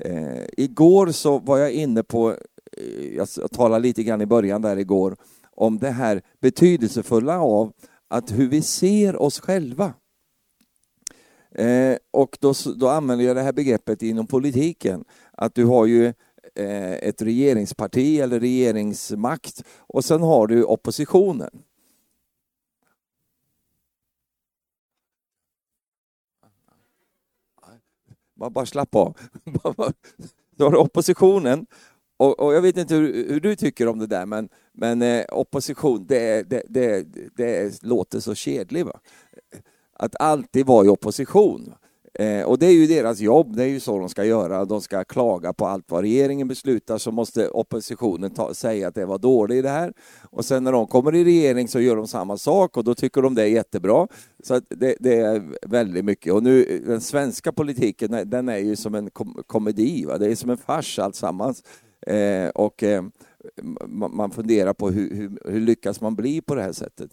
Eh, igår så var jag inne på, eh, jag talade lite grann i början där igår, om det här betydelsefulla av att hur vi ser oss själva. Eh, och då, då använder jag det här begreppet inom politiken, att du har ju eh, ett regeringsparti eller regeringsmakt och sen har du oppositionen. Man bara slapp av. Då har du oppositionen och, och, jag vet inte hur, hur, du tycker om det där, men, men eh, opposition, det, det, det, det, låter så kedligt. Va? Att alltid vara i opposition. Eh, och det är ju deras jobb, det är ju så de ska göra. De ska klaga på allt vad regeringen beslutar, så måste oppositionen ta, säga att det var dåligt i det här. Och sen när de kommer i regering så gör de samma sak och då tycker de det är jättebra. Så det, det, är väldigt mycket. Och nu, den svenska politiken, den är ju som en kom komedi, va? det är som en fars alltsammans. Eh, och eh, man funderar på hur, hur, hur lyckas man bli på det här sättet.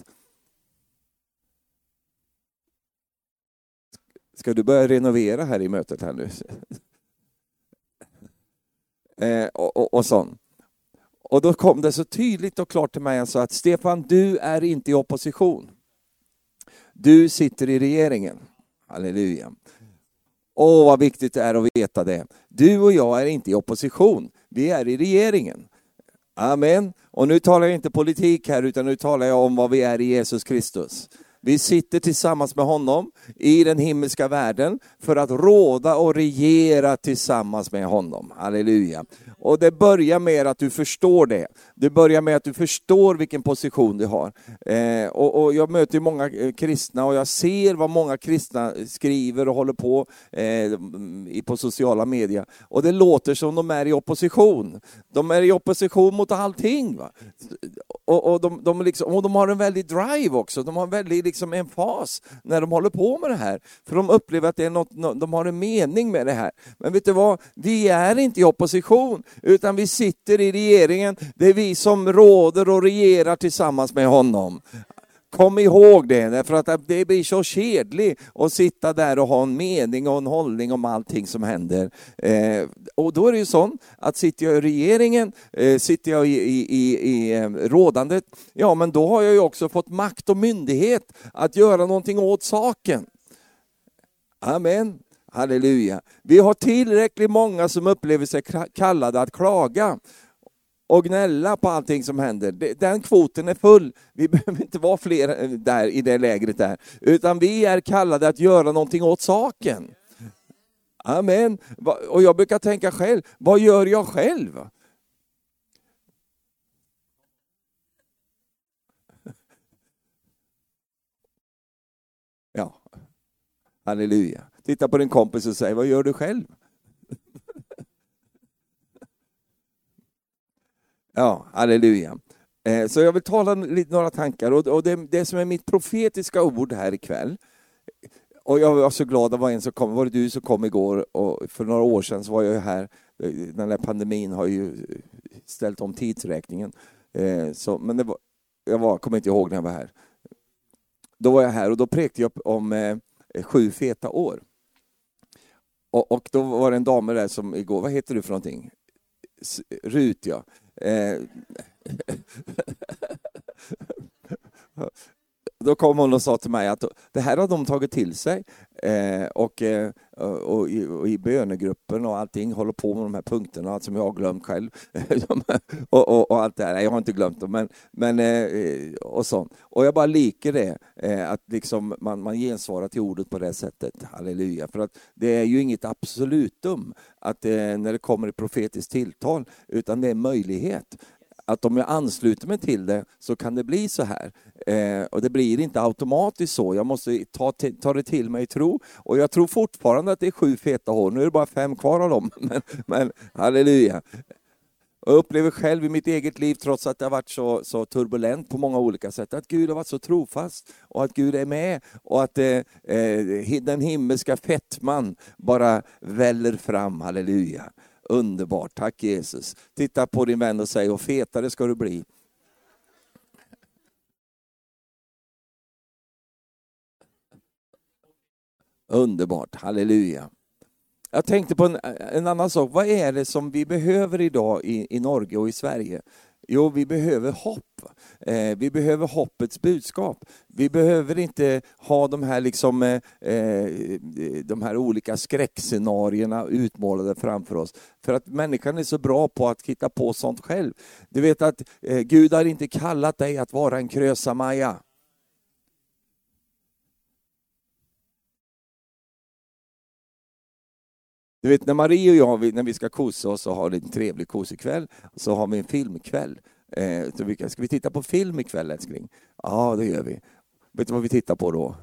Ska du börja renovera här i mötet här nu? eh, och, och, och sånt. Och då kom det så tydligt och klart till mig alltså att Stefan, du är inte i opposition. Du sitter i regeringen. Halleluja. Åh, vad viktigt det är att veta det. Du och jag är inte i opposition, vi är i regeringen. Amen. Och nu talar jag inte politik här, utan nu talar jag om vad vi är i Jesus Kristus. Vi sitter tillsammans med honom i den himmelska världen för att råda och regera tillsammans med honom. Halleluja. Och det börjar med att du förstår det. Det börjar med att du förstår vilken position du har. Eh, och, och, jag möter många eh, kristna och jag ser vad många kristna skriver och håller på eh, på sociala medier. Och det låter som de är i opposition. De är i opposition mot allting. Va? Och, och, de, de liksom, och de har en väldig drive också, de har en väldig liksom, emfas när de håller på med det här. För de upplever att det är något, de har en mening med det här. Men vet du vad, vi är inte i opposition, utan vi sitter i regeringen. Det är vi som råder och regerar tillsammans med honom. Kom ihåg det, därför att det blir så kedligt att sitta där och ha en mening och en hållning om allting som händer. Eh, och då är det ju så att sitter jag i regeringen, eh, sitter jag i, i, i, i eh, rådandet, ja men då har jag ju också fått makt och myndighet att göra någonting åt saken. Amen. Halleluja. Vi har tillräckligt många som upplever sig kallade att klaga och gnälla på allting som händer. Den kvoten är full. Vi behöver inte vara fler där i det lägret där, utan vi är kallade att göra någonting åt saken. Amen. Och jag brukar tänka själv, vad gör jag själv? Ja, halleluja. Titta på din kompis och säg, vad gör du själv? Ja, halleluja. Eh, så jag vill tala lite, några tankar och det, det som är mitt profetiska ord här ikväll. Och jag var så glad, det var en som kom, var det du som kom igår och för några år sedan så var jag här, eh, den här pandemin har ju eh, ställt om tidsräkningen. Så, men det var, jag var, kommer inte ihåg när jag var här. Då var jag här och då prekade jag om sju feta år. Och, och, då var det en dam där som igår, vad heter du för någonting? Rut ja. Eh, då kom hon och sa till mig att det här har de tagit till sig eh, och, eh, och, i, och i bönegruppen och allting håller på med de här punkterna som jag har glömt själv. och, och, och, allt det här. Jag har inte glömt dem, men, men eh, och sånt. Och jag bara liker det, eh, att liksom man, man gensvarar till ordet på det sättet. Halleluja. För att det är ju inget absolutum att, eh, när det kommer ett profetiskt tilltal, utan det är möjlighet att om jag ansluter mig till det så kan det bli så här. Eh, och det blir inte automatiskt så. Jag måste ta, ta det till mig i tro. Och jag tror fortfarande att det är sju feta hår. Nu är det bara fem kvar av dem. Men, men halleluja. Jag upplever själv i mitt eget liv, trots att det har varit så, så, turbulent på många olika sätt, att Gud har varit så trofast och att Gud är med och att eh, eh den himmelska fettman bara väller fram, halleluja. Underbart, tack Jesus. Titta på din vän och säg, och fetare ska du bli. Underbart, halleluja. jag tänkte på en, en, annan sak. Vad är det som vi behöver idag i, i Norge och i Sverige? Jo, vi behöver hopp. Eh, vi behöver hoppets budskap. Vi behöver inte ha de här, liksom, eh, eh, de här olika skräckscenarierna utmålade framför oss. För att människan är så bra på att hitta på sånt själv. Du vet att eh, Gud har inte kallat dig att vara en krösa-Maja. Du vet när Marie och jag, när vi ska kosa oss och ha en trevlig kosekväll, så har vi en filmkväll. Eh, så vi, ska vi titta på film ikväll älskling? Ja, det gör vi. Vet du vad vi tittar på då?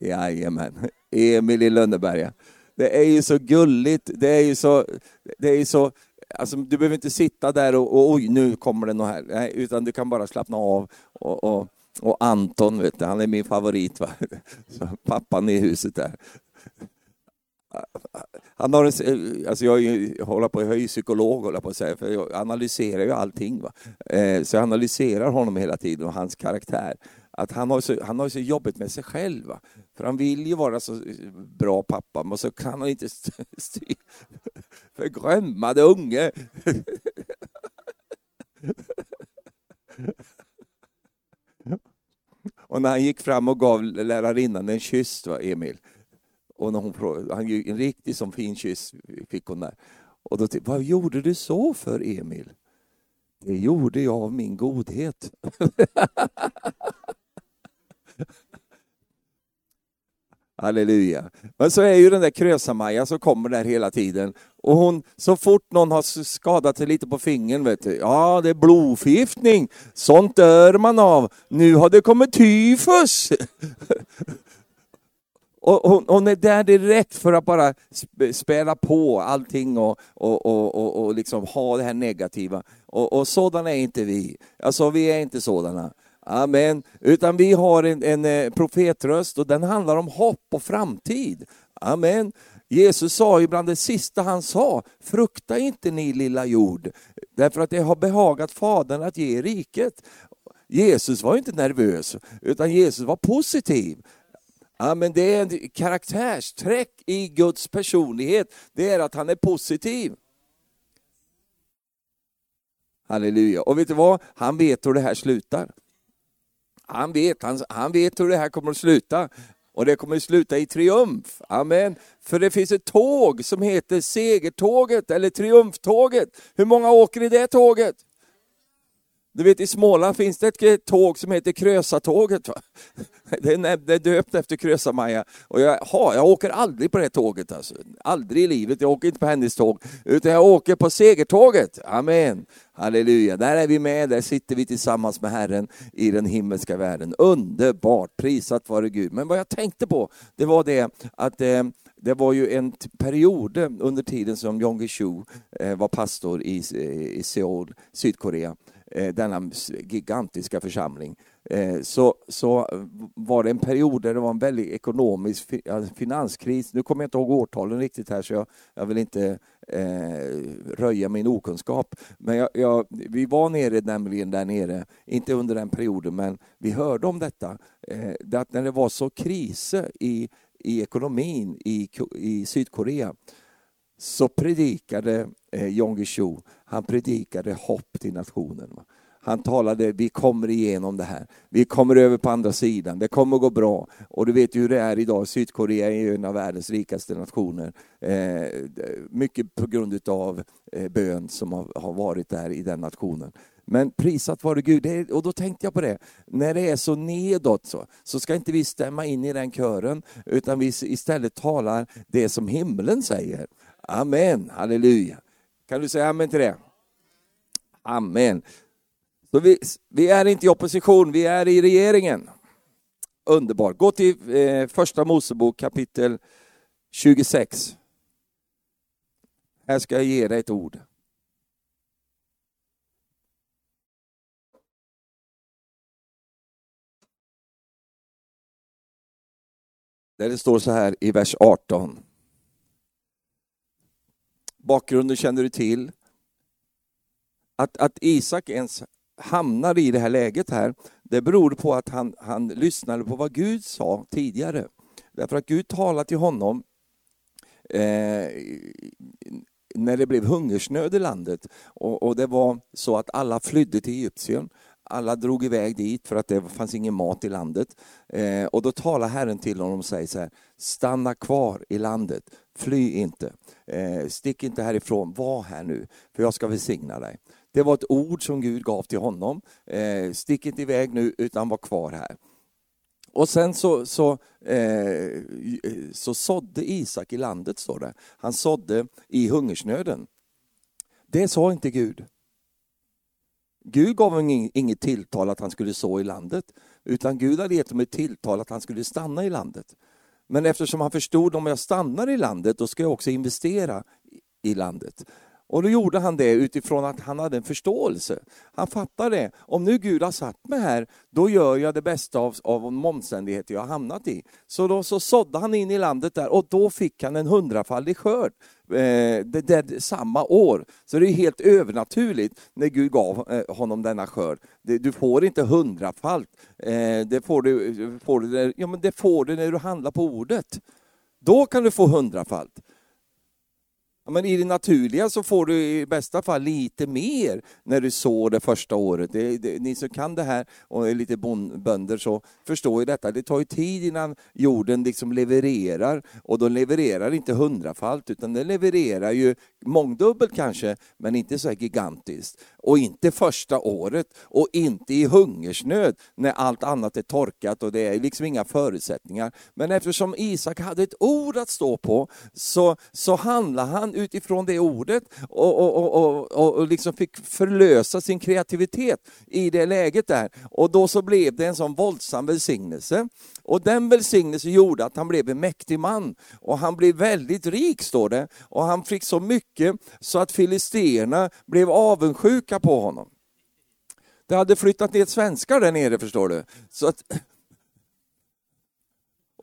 Jajamän, Emil i Lönneberga. Det är ju så gulligt, det är ju så, det är så Alltså, du behöver inte sitta där och, och oj, nu kommer det något här. Nej, utan du kan bara slappna av. Och, och, och Anton, vet du, han är min favorit. Va? Så, pappan i huset där han har en, eh, alltså jag, håller på, jag är ju psykolog, håller på att säga, för jag analyserar ju allting. Va? Eh, så jag analyserar honom hela tiden och hans karaktär. Att han har så, han har så jobbigt med sig själv. Va? För han vill ju vara så eh, bra pappa, men så kan han inte styra. Förgrömmade unge! och när han gick fram och gav lärarinnan en kyss, va, Emil, och när hon frågade, han, en riktig som fin kyss fick hon där. Och då tänkte vad gjorde du så för Emil? Det gjorde jag av min godhet. Halleluja. Men så är ju den där Krösa-Maja som kommer där hela tiden. Och hon, så fort någon har skadat sig lite på fingern, vet du, ja det är blodförgiftning, sånt dör man av. Nu har det kommit tyfus. Och hon, hon, är där direkt för att bara spela på allting och, och, och, och, liksom ha det här negativa. Och, och sådana är inte vi. Alltså vi är inte sådana. Amen. Utan vi har en, en eh, profetröst och den handlar om hopp och framtid. Amen. Jesus sa ibland det sista han sa, frukta inte ni lilla jord, därför att det har behagat Fadern att ge riket. Jesus var inte nervös, utan Jesus var positiv. Ja, men det är en karaktärsträck i Guds personlighet, det är att han är positiv. Halleluja. Och vet du vad? Han vet hur det här slutar. Han vet, han, han vet hur det här kommer att sluta. Och det kommer att sluta i triumf. Amen. För det finns ett tåg som heter segertåget eller triumftåget. Hur många åker i det tåget? Du vet i Småland finns det ett tåg som heter Krösatåget. Va? Det är döpt efter Krösa-Maja. Och jag, ha, jag åker aldrig på det tåget. Alltså. Aldrig i livet. Jag åker inte på hennes tåg. Utan jag åker på segertåget. Amen. Halleluja. Där är vi med. Där sitter vi tillsammans med Herren i den himmelska världen. Underbart. Prisat vare Gud. Men vad jag tänkte på, det var det att eh, det var ju en period under tiden som Jong Gi-Shu eh, var pastor i, eh, i Seoul, Sydkorea Eh, denna gigantiska församling, eh, så, så eh, var det en period där det var en väldig ekonomisk finanskris. Nu kommer jag inte ihåg årtalen riktigt här, så jag, jag vill inte eh, röja min okunskap. Men jag, jag, vi var nere nämligen där nere, inte under den perioden, men vi hörde om detta. Eh, att när det var så kriser i, i ekonomin i, i Sydkorea så predikade eh, Jan Guillou, han predikade hopp till nationen. Han talade, vi kommer igenom det här. Vi kommer över på andra sidan, det kommer gå bra. Och du vet ju hur det är idag, Sydkorea är en av världens rikaste nationer. Eh, mycket på grund av eh, bön som har, har varit där i den nationen. Men prisat vare Gud. och då tänkte jag på det, när det är så nedåt så, så ska inte vi stämma in i den kören, utan vi istället talar det som himlen säger. Amen, halleluja. Kan du säga amen till det? Amen. Så vi, vi är inte i opposition, vi är i regeringen. Underbart. Gå till eh, första Mosebok kapitel 26. Här ska jag ge dig ett ord. Där det står så här i vers 18. Bakgrunden känner du till. Att, att Isak ens hamnar i det här läget här, det beror på att han, han lyssnade på vad Gud sa tidigare. Därför att Gud talade till honom eh, när det blev hungersnöd i landet och, och, det var så att alla flydde till Egypten. Alla drog iväg dit för att det fanns ingen mat i landet. Eh, och då talar Herren till honom och säger så här, stanna kvar i landet, fly inte. Eh, stick inte härifrån, var här nu, för jag ska välsigna dig. Det var ett ord som Gud gav till honom. Eh, stick inte iväg nu, utan var kvar här. Och sen så, så, eh, så sådde Isak i landet, står det. Han sådde i hungersnöden. Det sa inte Gud. Gud gav honom inget tilltal att han skulle så i landet, utan Gud hade gett honom ett tilltal att han skulle stanna i landet. Men eftersom han förstod om jag stannar i landet, då ska jag också investera i landet. Och då gjorde han det utifrån att han hade en förståelse. Han fattade det. Om nu Gud har satt mig här, då gör jag det bästa av, av de omständigheter jag har hamnat i. Så då så sådde han in i landet där och då fick han en hundrafaldig skörd. Eh, det, det, samma år. Så det är helt övernaturligt när Gud gav eh, honom denna skörd. Det, du får inte hundrafalt. Eh, det, får du, får du, ja, men det får du när du handlar på ordet. Då kan du få hundrafalt. Ja, men I det naturliga så får du i bästa fall lite mer när du sår det första året. Det, det, ni som kan det här och är lite bönder så förstår ju detta. Det tar ju tid innan jorden liksom levererar och de levererar inte hundrafalt utan den levererar ju mångdubbelt kanske men inte så här gigantiskt. Och inte första året och inte i hungersnöd när allt annat är torkat och det är liksom inga förutsättningar. Men eftersom Isak hade ett ord att stå på så, så handlar han utifrån det ordet och, och, och, och, och liksom fick förlösa sin kreativitet i det läget där. Och då så blev det en sån våldsam välsignelse. Och den välsignelsen gjorde att han blev en mäktig man. Och han blev väldigt rik, står det. Och han fick så mycket så att filisterna blev avundsjuka på honom. Det hade flyttat ner svenskar där nere, förstår du. Så att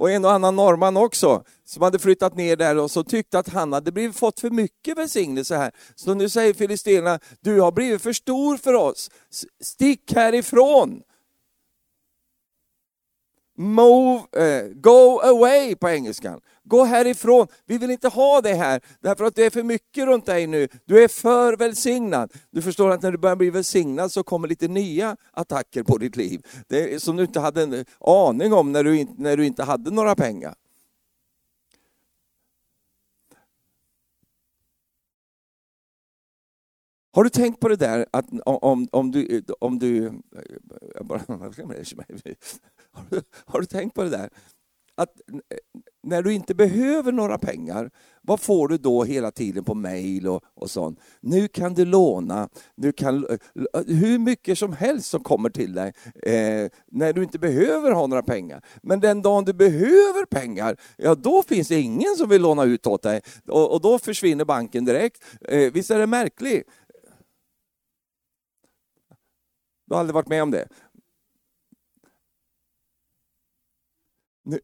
och en och annan norrman också, som hade flyttat ner där och så tyckte att han hade blivit, fått för mycket välsignelse här. Så nu säger filisterna, du har blivit för stor för oss, stick härifrån. Move, uh, go away på engelskan. Gå härifrån, vi vill inte ha det här, därför att det är för mycket runt dig nu. Du är för välsignad. Du förstår att när du börjar bli välsignad så kommer lite nya attacker på ditt liv. Det är, som du inte hade en aning om när du, när du inte hade några pengar. Har du tänkt på det där att om, om du... Om du har du tänkt på det där? Att när du inte behöver några pengar, vad får du då hela tiden på mail och, och sånt? Nu kan du låna, nu kan, eh, hur mycket som helst som kommer till dig eh, när du inte behöver ha några pengar. Men den dagen du behöver pengar, ja då finns det ingen som vill låna ut åt dig och, och då försvinner banken direkt. Eh, visst är det märkligt? Du har aldrig varit med om det? Nu,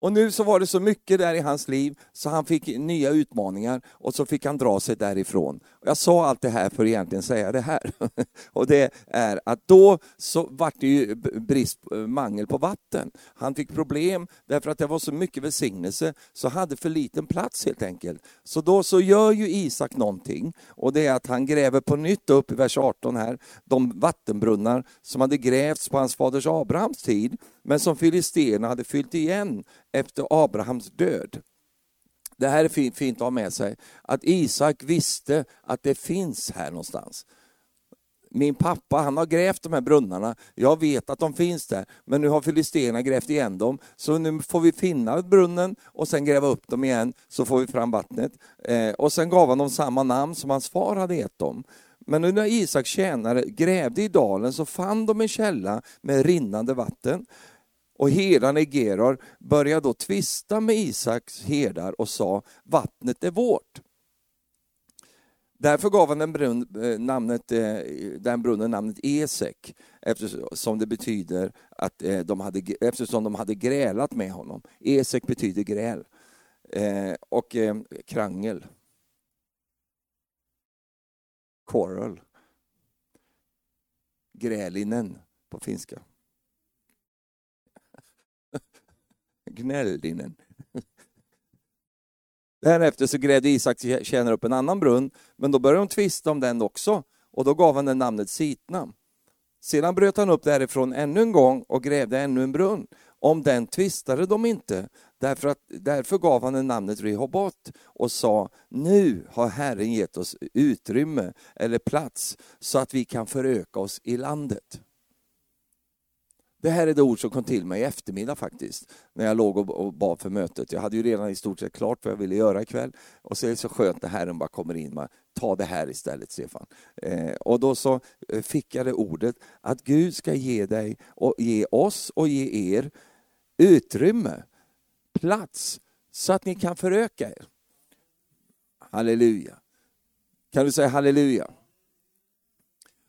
och nu så var det så mycket där i hans liv så han fick nya utmaningar och så fick han dra sig därifrån. Jag sa allt det här för att egentligen säga det här. Och det är att då så vart det ju brist, eh, mangel på vatten. Han fick problem därför att det var så mycket välsignelse så hade för liten plats helt enkelt. Så då så gör ju Isak någonting och det är att han gräver på nytt upp i vers 18 här, de vattenbrunnar som hade grävts på hans faders Abrahams tid men som filisterna hade fyllt igen efter Abrahams död. Det här är fint, fint att ha med sig, att Isak visste att det finns här någonstans. Min pappa han har grävt de här brunnarna, jag vet att de finns där, men nu har filisterna grävt igen dem, så nu får vi finna brunnen och sen gräva upp dem igen, så får vi fram vattnet. Eh, och sen gav han dem samma namn som hans far hade gett dem. Men nu när Isaks tjänare grävde i dalen så fann de en källa med rinnande vatten. Och herdarna i Gerar började då tvista med Isaks herdar och sa, vattnet är vårt. Därför gav han den, brunn, eh, namnet, eh, den brunnen namnet Esek, eftersom det betyder att eh, de hade, eftersom de hade grälat med honom. Esek betyder gräl och krangel. Quarrel. Grälinen på finska. Gnällinen. Därefter så grävde Isak tjänare upp en annan brunn, men då började de tvista om den också, och då gav han den namnet Sitna. Sedan bröt han upp därifrån ännu en gång och grävde ännu en brunn. Om den tvistade de inte, därför, att, därför gav han den namnet Rehobot och sa, nu har Herren gett oss utrymme eller plats så att vi kan föröka oss i landet. Det här är det ord som kom till mig i eftermiddag faktiskt, när jag låg och bad för mötet. Jag hade ju redan i stort sett klart vad jag ville göra ikväll. Och så är det så skönt när Herren bara kommer in. Man, Ta det här istället, Stefan. Eh, och då så eh, fick jag det ordet att Gud ska ge dig och ge oss och ge er utrymme, plats, så att ni kan föröka er. Halleluja. Kan du säga halleluja?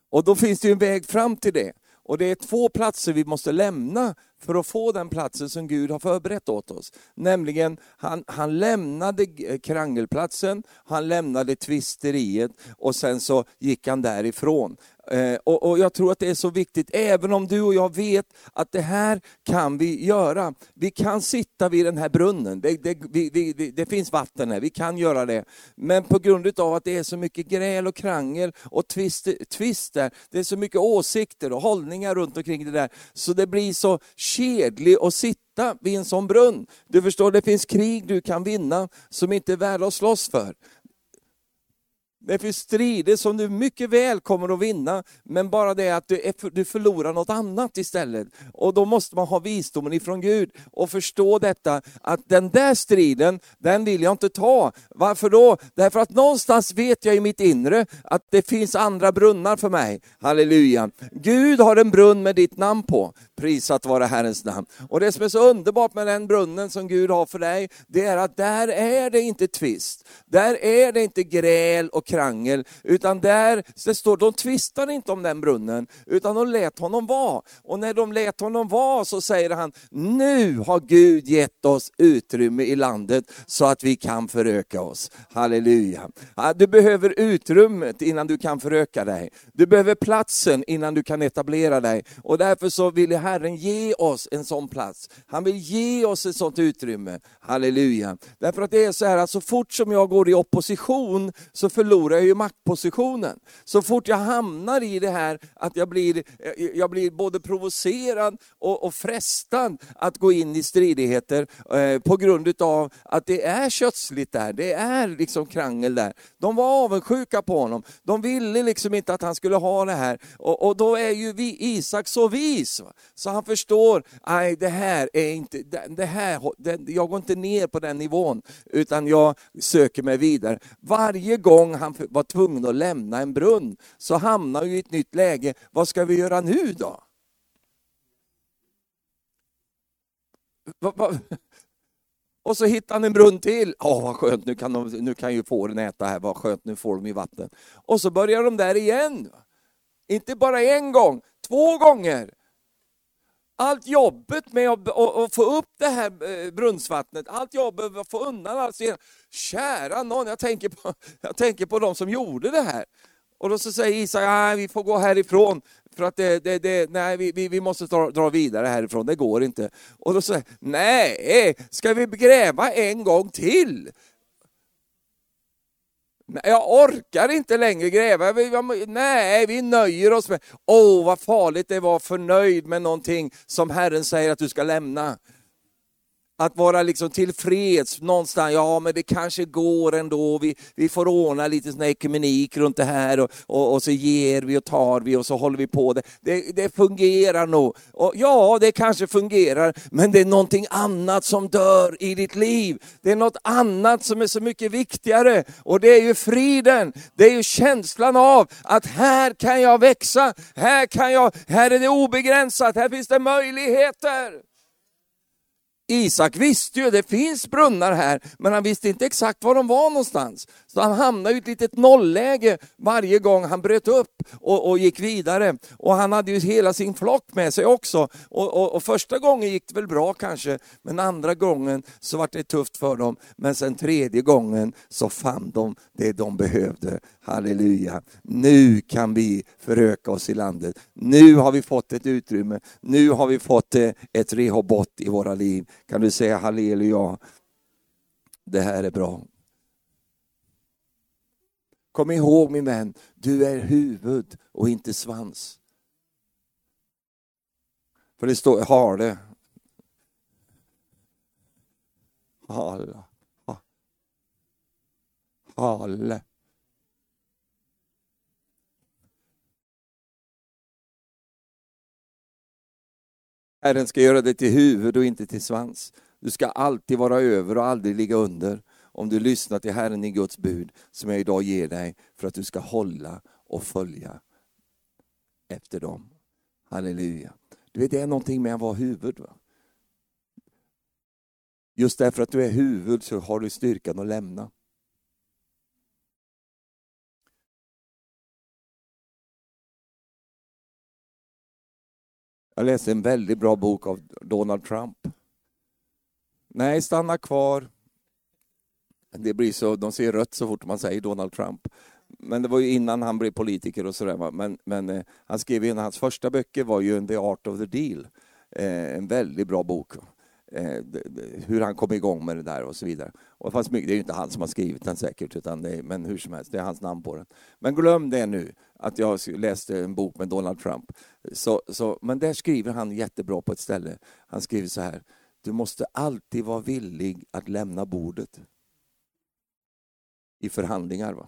Och då finns det ju en väg fram till det. Och det är två platser vi måste lämna för att få den platsen som Gud har förberett åt oss. Nämligen, han, han lämnade eh, krangelplatsen, han lämnade tvisteriet och sen så gick han därifrån. Eh, och, och, jag tror att det är så viktigt, även om du och jag vet att det här kan vi göra. Vi kan sitta vid den här brunnen, det, det, vi, vi, det finns vatten här, vi kan göra det. Men på grund av att det är så mycket gräl och krangel och tvister, tvister det är så mycket åsikter och hållningar runt omkring det där, så det blir så kedlig att sitta vid en sån brunn. Du förstår, det finns krig du kan vinna som inte är värda att slåss för. Det finns strider som du mycket väl kommer att vinna, men bara det att du, är, du förlorar något annat istället. Och då måste man ha visdomen ifrån Gud och förstå detta, att den där striden, den vill jag inte ta. Varför då? Därför att någonstans vet jag i mitt inre att det finns andra brunnar för mig. Halleluja. Gud har en brunn med ditt namn på. Prisat vare Herrens namn. Och det som är så underbart med den brunnen som Gud har för dig, det är att där är det inte tvist. Där är det inte gräl och krangel, utan där, det står, de tvistade inte om den brunnen, utan de lät honom vara. Och när de lät honom vara så säger han, nu har Gud gett oss utrymme i landet så att vi kan föröka oss. Halleluja. Du behöver utrymmet innan du kan föröka dig. Du behöver platsen innan du kan etablera dig. Och därför så vill Herren ge oss en sån plats. Han vill ge oss ett sånt utrymme. Halleluja. Därför att det är så här att så fort som jag går i opposition så förlorar förlorar jag ju maktpositionen. Så fort jag hamnar i det här att jag blir, jag blir både provocerad och, och frestad att gå in i stridigheter eh, på grund av att det är kötsligt där, det är liksom krangel där. De var avundsjuka på honom, de ville liksom inte att han skulle ha det här. Och, och då är ju vi, Isak så vis, så han förstår, nej det här är inte, det här, det, jag går inte ner på den nivån, utan jag söker mig vidare. Varje gång han var tvungen att lämna en brunn, så hamnar vi i ett nytt läge. Vad ska vi göra nu då? Och så hittar han en brunn till. Åh, vad skönt, nu kan, de, nu kan ju fåren äta här, vad skönt, nu får de ju vatten. Och så börjar de där igen. Inte bara en gång, två gånger allt jobbet med att, få upp det här eh, brunnsvattnet, allt jobbet med att få undan allt. Kära någon, jag tänker, på, jag tänker på de som gjorde det här. Och då så säger Isak, nej vi får gå härifrån, för att det, det, det, nej, vi, vi måste dra, dra vidare härifrån, det går inte. Och då säger nej, ska vi gräva en gång till? Jag orkar inte längre gräva. Nej, vi nöjer oss med, åh oh, vad farligt det var förnöjd med någonting som Herren säger att du ska lämna. Att vara liksom tillfreds någonstans, ja men det kanske går ändå, vi, vi får ordna lite sån ekumenik runt det här och, och, och, så ger vi och tar vi och så håller vi på. Det, det, det fungerar nog. Och ja, det kanske fungerar, men det är någonting annat som dör i ditt liv. Det är något annat som är så mycket viktigare och det är ju friden. Det är ju känslan av att här kan jag växa, här, kan jag, här är det obegränsat, här finns det möjligheter. Isak visste ju, det finns brunnar här, men han visste inte exakt var de var någonstans. Så han hamnade i ett litet nollläge varje gång han bröt upp och, och gick vidare. Och han hade ju hela sin flock med sig också. Och, och, och, första gången gick det väl bra kanske, men andra gången så var det tufft för dem. Men sen tredje gången så fann de det de behövde. Halleluja. Nu kan vi föröka oss i landet. Nu har vi fått ett utrymme. Nu har vi fått eh, ett rehobot i våra liv. Kan du säga halleluja? Det här är bra. Kom ihåg min vän, du är huvud och inte svans. För det står hale. Hale. Hale. Herren ska göra dig till huvud och inte till svans. Du ska alltid vara över och aldrig ligga under om du lyssnar till Herren i Guds bud som jag idag ger dig för att du ska hålla och följa efter dem. Halleluja. Du vet, det är någonting med att vara huvud. Va? Just därför att du är huvud så har du styrkan att lämna. Jag läste en väldigt bra bok av Donald Trump. Nej, stanna kvar. Det blir så, de ser rött så fort man säger Donald Trump. Men det var ju innan han blev politiker och sådär. Men, men eh, han skrev ju, hans första böcker var ju The Art of the Deal. Eh, en väldigt bra bok. Eh, hur han kom igång med det där och så vidare. Och fast mycket, det är ju inte han som har skrivit den säkert, utan det är, men hur som helst, det är hans namn på den. Men glöm det nu, att jag läste en bok med Donald Trump. Så, så, men där skriver han jättebra på ett ställe. Han skriver så här, du måste alltid vara villig att lämna bordet i förhandlingar. Va?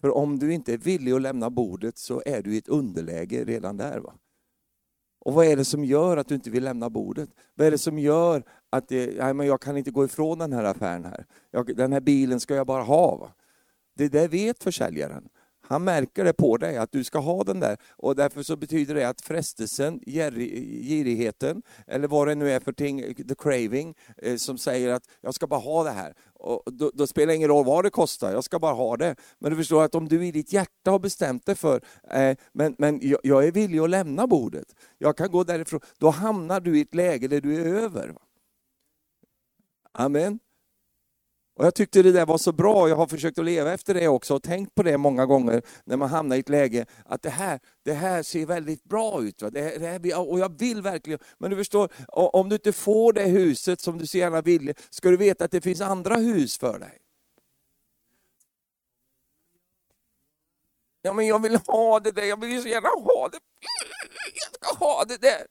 För om du inte är villig att lämna bordet så är du i ett underläge redan där. Va? Och vad är det som gör att du inte vill lämna bordet? Vad är det som gör att det, nej, men jag kan inte gå ifrån den här affären här? Jag, den här bilen ska jag bara ha. Va? Det där vet försäljaren. Han märker det på dig att du ska ha den där och därför så betyder det att frestelsen, girigheten eller vad det nu är för ting, the craving, eh, som säger att jag ska bara ha det här. Och då, då, spelar det ingen roll vad det kostar, jag ska bara ha det. Men du förstår att om du i ditt hjärta har bestämt dig för, eh, men, men jag, jag, är villig att lämna bordet, jag kan gå därifrån, då hamnar du i ett läge där du är över. Amen. Och jag tyckte det där var så bra, jag har försökt att leva efter det också och tänkt på det många gånger när man hamnar i ett läge att det här, det här ser väldigt bra ut. Va? Det, det här, och jag vill verkligen, men du förstår, om du inte får det huset som du så gärna vill, ska du veta att det finns andra hus för dig. Ja men jag vill ha det där, jag vill så gärna ha det. Jag ska ha det där.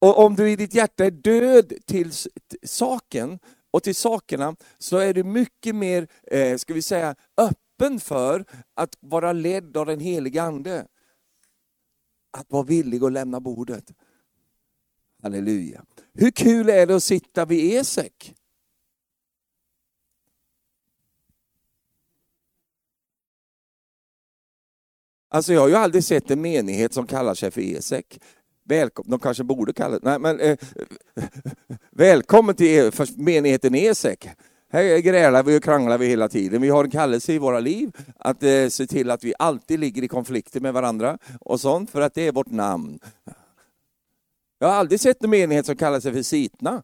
Och om du i ditt hjärta är död till saken och till sakerna så är du mycket mer, eh, ska vi säga, öppen för att vara ledd av den helige Ande. Att vara villig att lämna bordet. Halleluja. Hur kul är det att sitta vid Esek? Alltså jag har ju aldrig sett en menighet som kallar sig för Esek. Välkommen, de kanske borde kalla det, nej men eh, välkommen till menigheten Esek. Här grälar vi och kranglar vi hela tiden. Vi har en kallelse i våra liv att eh, se till att vi alltid ligger i konflikter med varandra och sånt, för att det är vårt namn. Jag har aldrig sett en menighet som kallar sig för Sitna.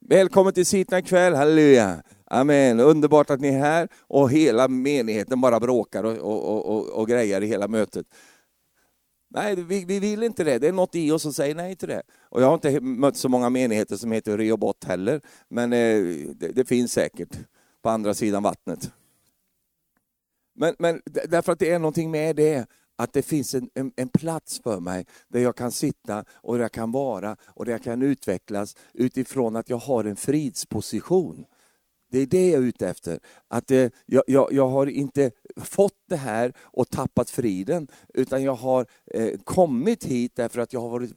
Välkommen till Sitna ikväll, halleluja. Amen, underbart att ni är här och hela menigheten bara bråkar och, och, och, och grejer i hela mötet. Nej, vi, vi, vill inte det. Det är något i oss som säger nej till det. Och jag har inte mött så många menigheter som heter REOBOT heller, men eh, det, det, finns säkert på andra sidan vattnet. Men, men därför att det är någonting med det, att det finns en, en, en, plats för mig där jag kan sitta och där jag kan vara och där jag kan utvecklas utifrån att jag har en fridsposition. Det är det jag är ute efter. Att eh, jag, jag, jag, har inte fått det här och tappat friden, utan jag har eh, kommit hit därför att jag har varit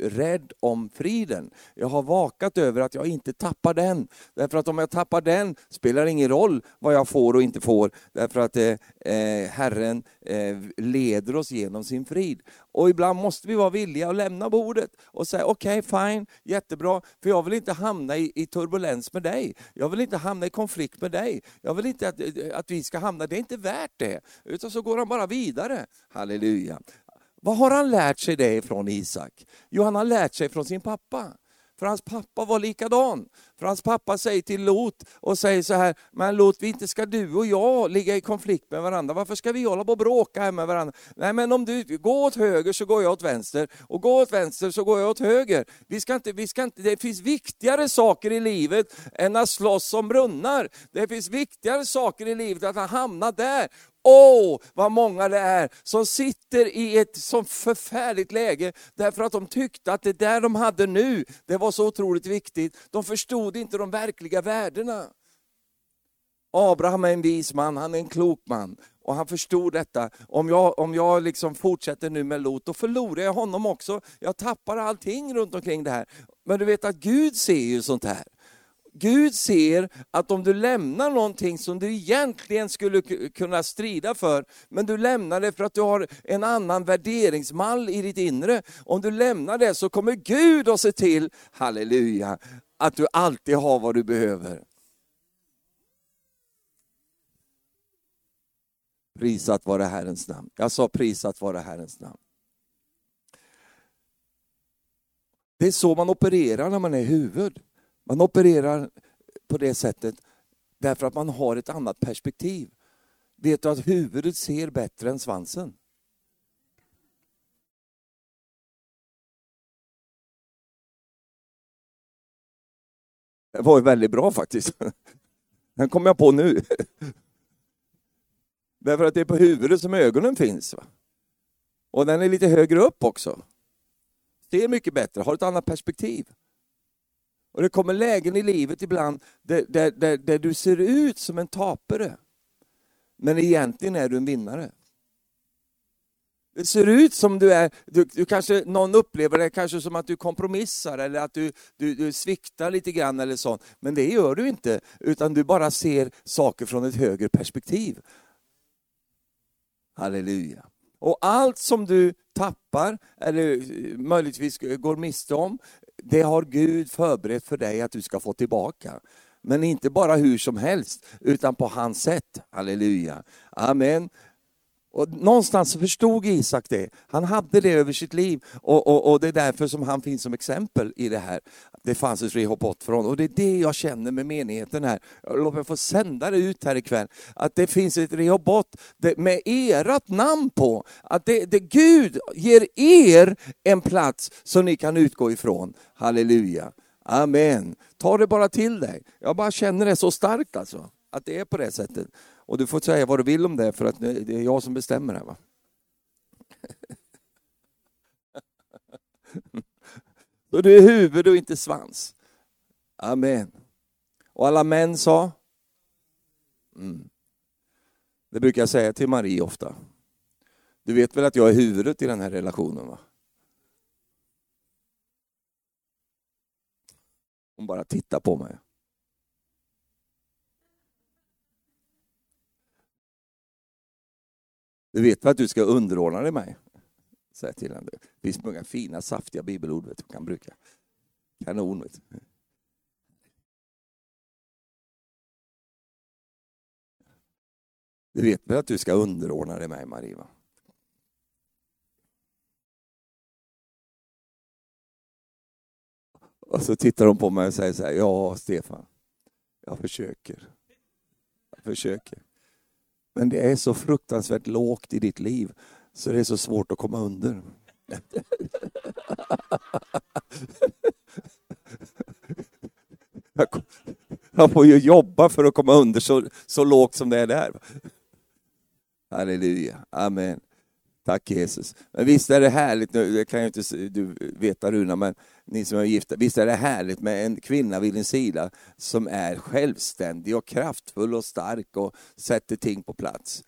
rädd om friden. Jag har vakat över att jag inte tappar den. Därför att om jag tappar den spelar det ingen roll vad jag får och inte får, därför att eh, eh, Herren eh, leder oss genom sin frid. Och ibland måste vi vara villiga att lämna bordet och säga okej, okay, fine, jättebra, för jag vill inte hamna i, i, turbulens med dig. Jag vill inte hamna i konflikt med dig. Jag vill inte att, att vi ska hamna, det är inte värt det. Utan så går han bara vidare. Halleluja. Vad har han lärt sig det ifrån Isak? Jo, han har lärt sig från sin pappa. För hans pappa var likadan. För hans pappa säger till Lot och säger så här, men Lot, inte ska du och jag ligga i konflikt med varandra. Varför ska vi hålla på och bråka här med varandra? Nej, men om du går åt höger så går jag åt vänster och går åt vänster så går jag åt höger. Vi ska inte, vi ska inte, det finns viktigare saker i livet än att slåss om brunnar. Det finns viktigare saker i livet än att hamna där. Åh, vad många det är som sitter i ett så förfärligt läge därför att de tyckte att det där de hade nu, det var så otroligt viktigt. De förstod inte de verkliga värdena. Abraham är en vis man, han är en klok man. Och han förstod detta. Om jag, om jag liksom fortsätter nu med Lot, då förlorar jag honom också. Jag tappar allting runt omkring det här. Men du vet att Gud ser ju sånt här. Gud ser att om du lämnar någonting som du egentligen skulle kunna strida för, men du lämnar det för att du har en annan värderingsmall i ditt inre. Om du lämnar det så kommer Gud att se till, halleluja, att du alltid har vad du behöver. Prisat vare Herrens namn. Jag sa prisat vare Herrens namn. Det är så man opererar när man är huvud. Man opererar på det sättet därför att man har ett annat perspektiv. Vet du att huvudet ser bättre än svansen? Det var väldigt bra faktiskt. Den kom jag på nu. Därför att det är på huvudet som ögonen finns. Och den är lite högre upp också. Ser mycket bättre, har ett annat perspektiv. Och det kommer lägen i livet ibland där, där, där, där du ser ut som en tapare. Men egentligen är du en vinnare. Det ser ut som du är, du, du, kanske, någon upplever det kanske som att du kompromissar eller att du, du, du sviktar lite grann eller sånt. Men det gör du inte, utan du bara ser saker från ett högre perspektiv. Halleluja. Och allt som du tappar eller möjligtvis går miste om, det har Gud förberett för dig att du ska få tillbaka. Men inte bara hur som helst, utan på hans sätt. Halleluja. Amen. Och någonstans förstod Isak det. Han hade det över sitt liv och, och, och, det är därför som han finns som exempel i det här. Det fanns ett Rehoboth från och det är det jag känner med menigheten här. Låt mig få sända det ut här ikväll. Att det finns ett Rehoboth med ert namn på. Att det, det Gud ger er en plats som ni kan utgå ifrån. Halleluja. Amen. Ta det bara till dig. Jag bara känner det så starkt alltså. Att det är på det sättet. Och du får säga vad du vill om det, för att det är jag som bestämmer här. Va? Så du är huvud och inte svans. Amen. Och alla män sa? Mm. Det brukar jag säga till Marie ofta. Du vet väl att jag är huvudet i den här relationen? va? Hon bara tittar på mig. Du vet väl att du ska underordna dig mig? säger till henne. Det finns många fina saftiga bibelord vet du, kan bruka. Kanon. Vet du. du vet väl att du ska underordna dig mig, Marie? Va? Och så tittar hon på mig och säger så här, ja Stefan, jag försöker. Jag försöker. Men det är så fruktansvärt lågt i ditt liv så det är så svårt att komma under. Jag får ju jobba för att komma under så, så lågt som det är där. Halleluja, amen. Tack Jesus. Men visst är det härligt, det kan ju inte du veta Runa, men ni som är gifta, visst är det härligt med en kvinna vid din sida som är självständig och kraftfull och stark och sätter ting på plats.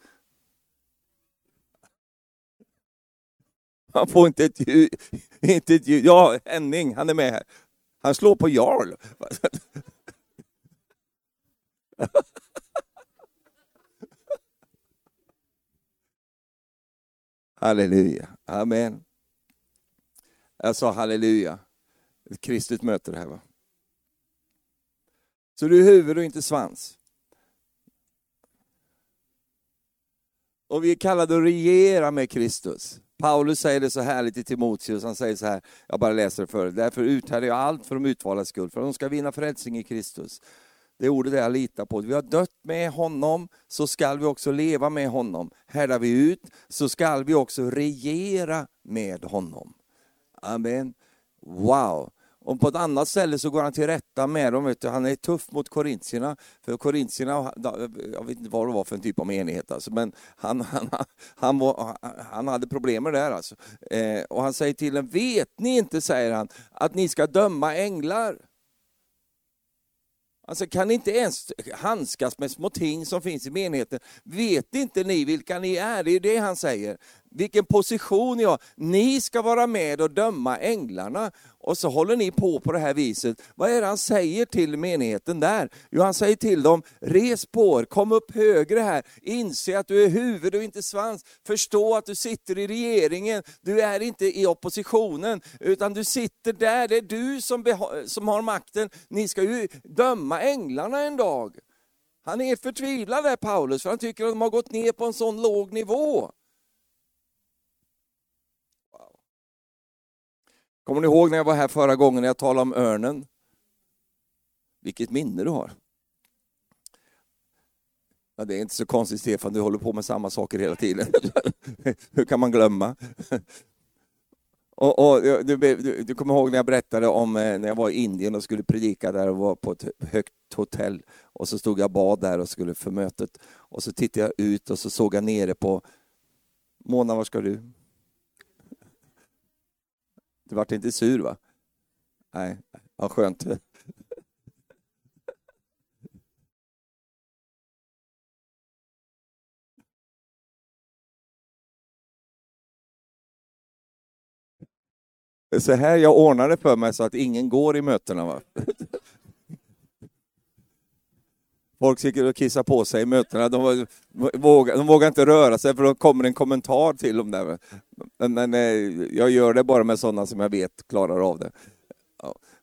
Han får inte ett ljud, inte ett ljud. Ja, Henning, han är med här. Han slår på Jarl. Halleluja. Amen. Jag sa halleluja. Ett kristet möte det här va. Så du är huvud och inte svans. Och vi är kallade att regera med Kristus. Paulus säger det så härligt i Timoteus, han säger så här, jag bara läser det för därför uthärdar jag allt för de utvaldas skull, för de ska vinna frälsning i Kristus. Det är ordet jag litar på. Vi har dött med honom, så skall vi också leva med honom. Härdar vi ut, så skall vi också regera med honom. Amen. Wow. Och på ett annat ställe så går han till rätta med dem. Vet du, han är tuff mot korintierna. För korintierna, jag vet inte vad det var för en typ av menighet, alltså, men han, han, han, var, han hade problem med det där. Alltså. Eh, och han säger till dem, vet ni inte, säger han, att ni ska döma änglar? Alltså kan ni inte ens handskas med små ting som finns i menigheten? Vet inte ni vilka ni är? Det är det han säger. Vilken position ni har. Ni ska vara med och döma änglarna. Och så håller ni på på det här viset. Vad är det han säger till menigheten där? Jo, han säger till dem, res på er, kom upp högre här, inse att du är huvud och inte svans. Förstå att du sitter i regeringen, du är inte i oppositionen, utan du sitter där, det är du som, som har makten. Ni ska ju döma änglarna en dag. Han är förtvivlad där Paulus, för han tycker att de har gått ner på en sån låg nivå. Kommer ni ihåg när jag var här förra gången när jag talade om örnen? Vilket minne du har. Ja, det är inte så konstigt Stefan, du håller på med samma saker hela tiden. Hur kan man glömma? Och, och du, du, du, kommer ihåg när jag berättade om eh, när jag var i Indien och skulle predika där och var på ett högt hotell. Och så stod jag bad där och skulle för mötet. Och så tittade jag ut och så såg jag nere på Mona, var ska du? Du vart inte sur va? Nej, vad skönt. Så här jag ordnar det för mig så att ingen går i mötena. Va? Folk gick och kissar på sig i mötena. De vågar, de vågar inte röra sig för då kommer en kommentar till dem. Där. Men, men eh, jag gör det bara med sådana som jag vet klarar av det.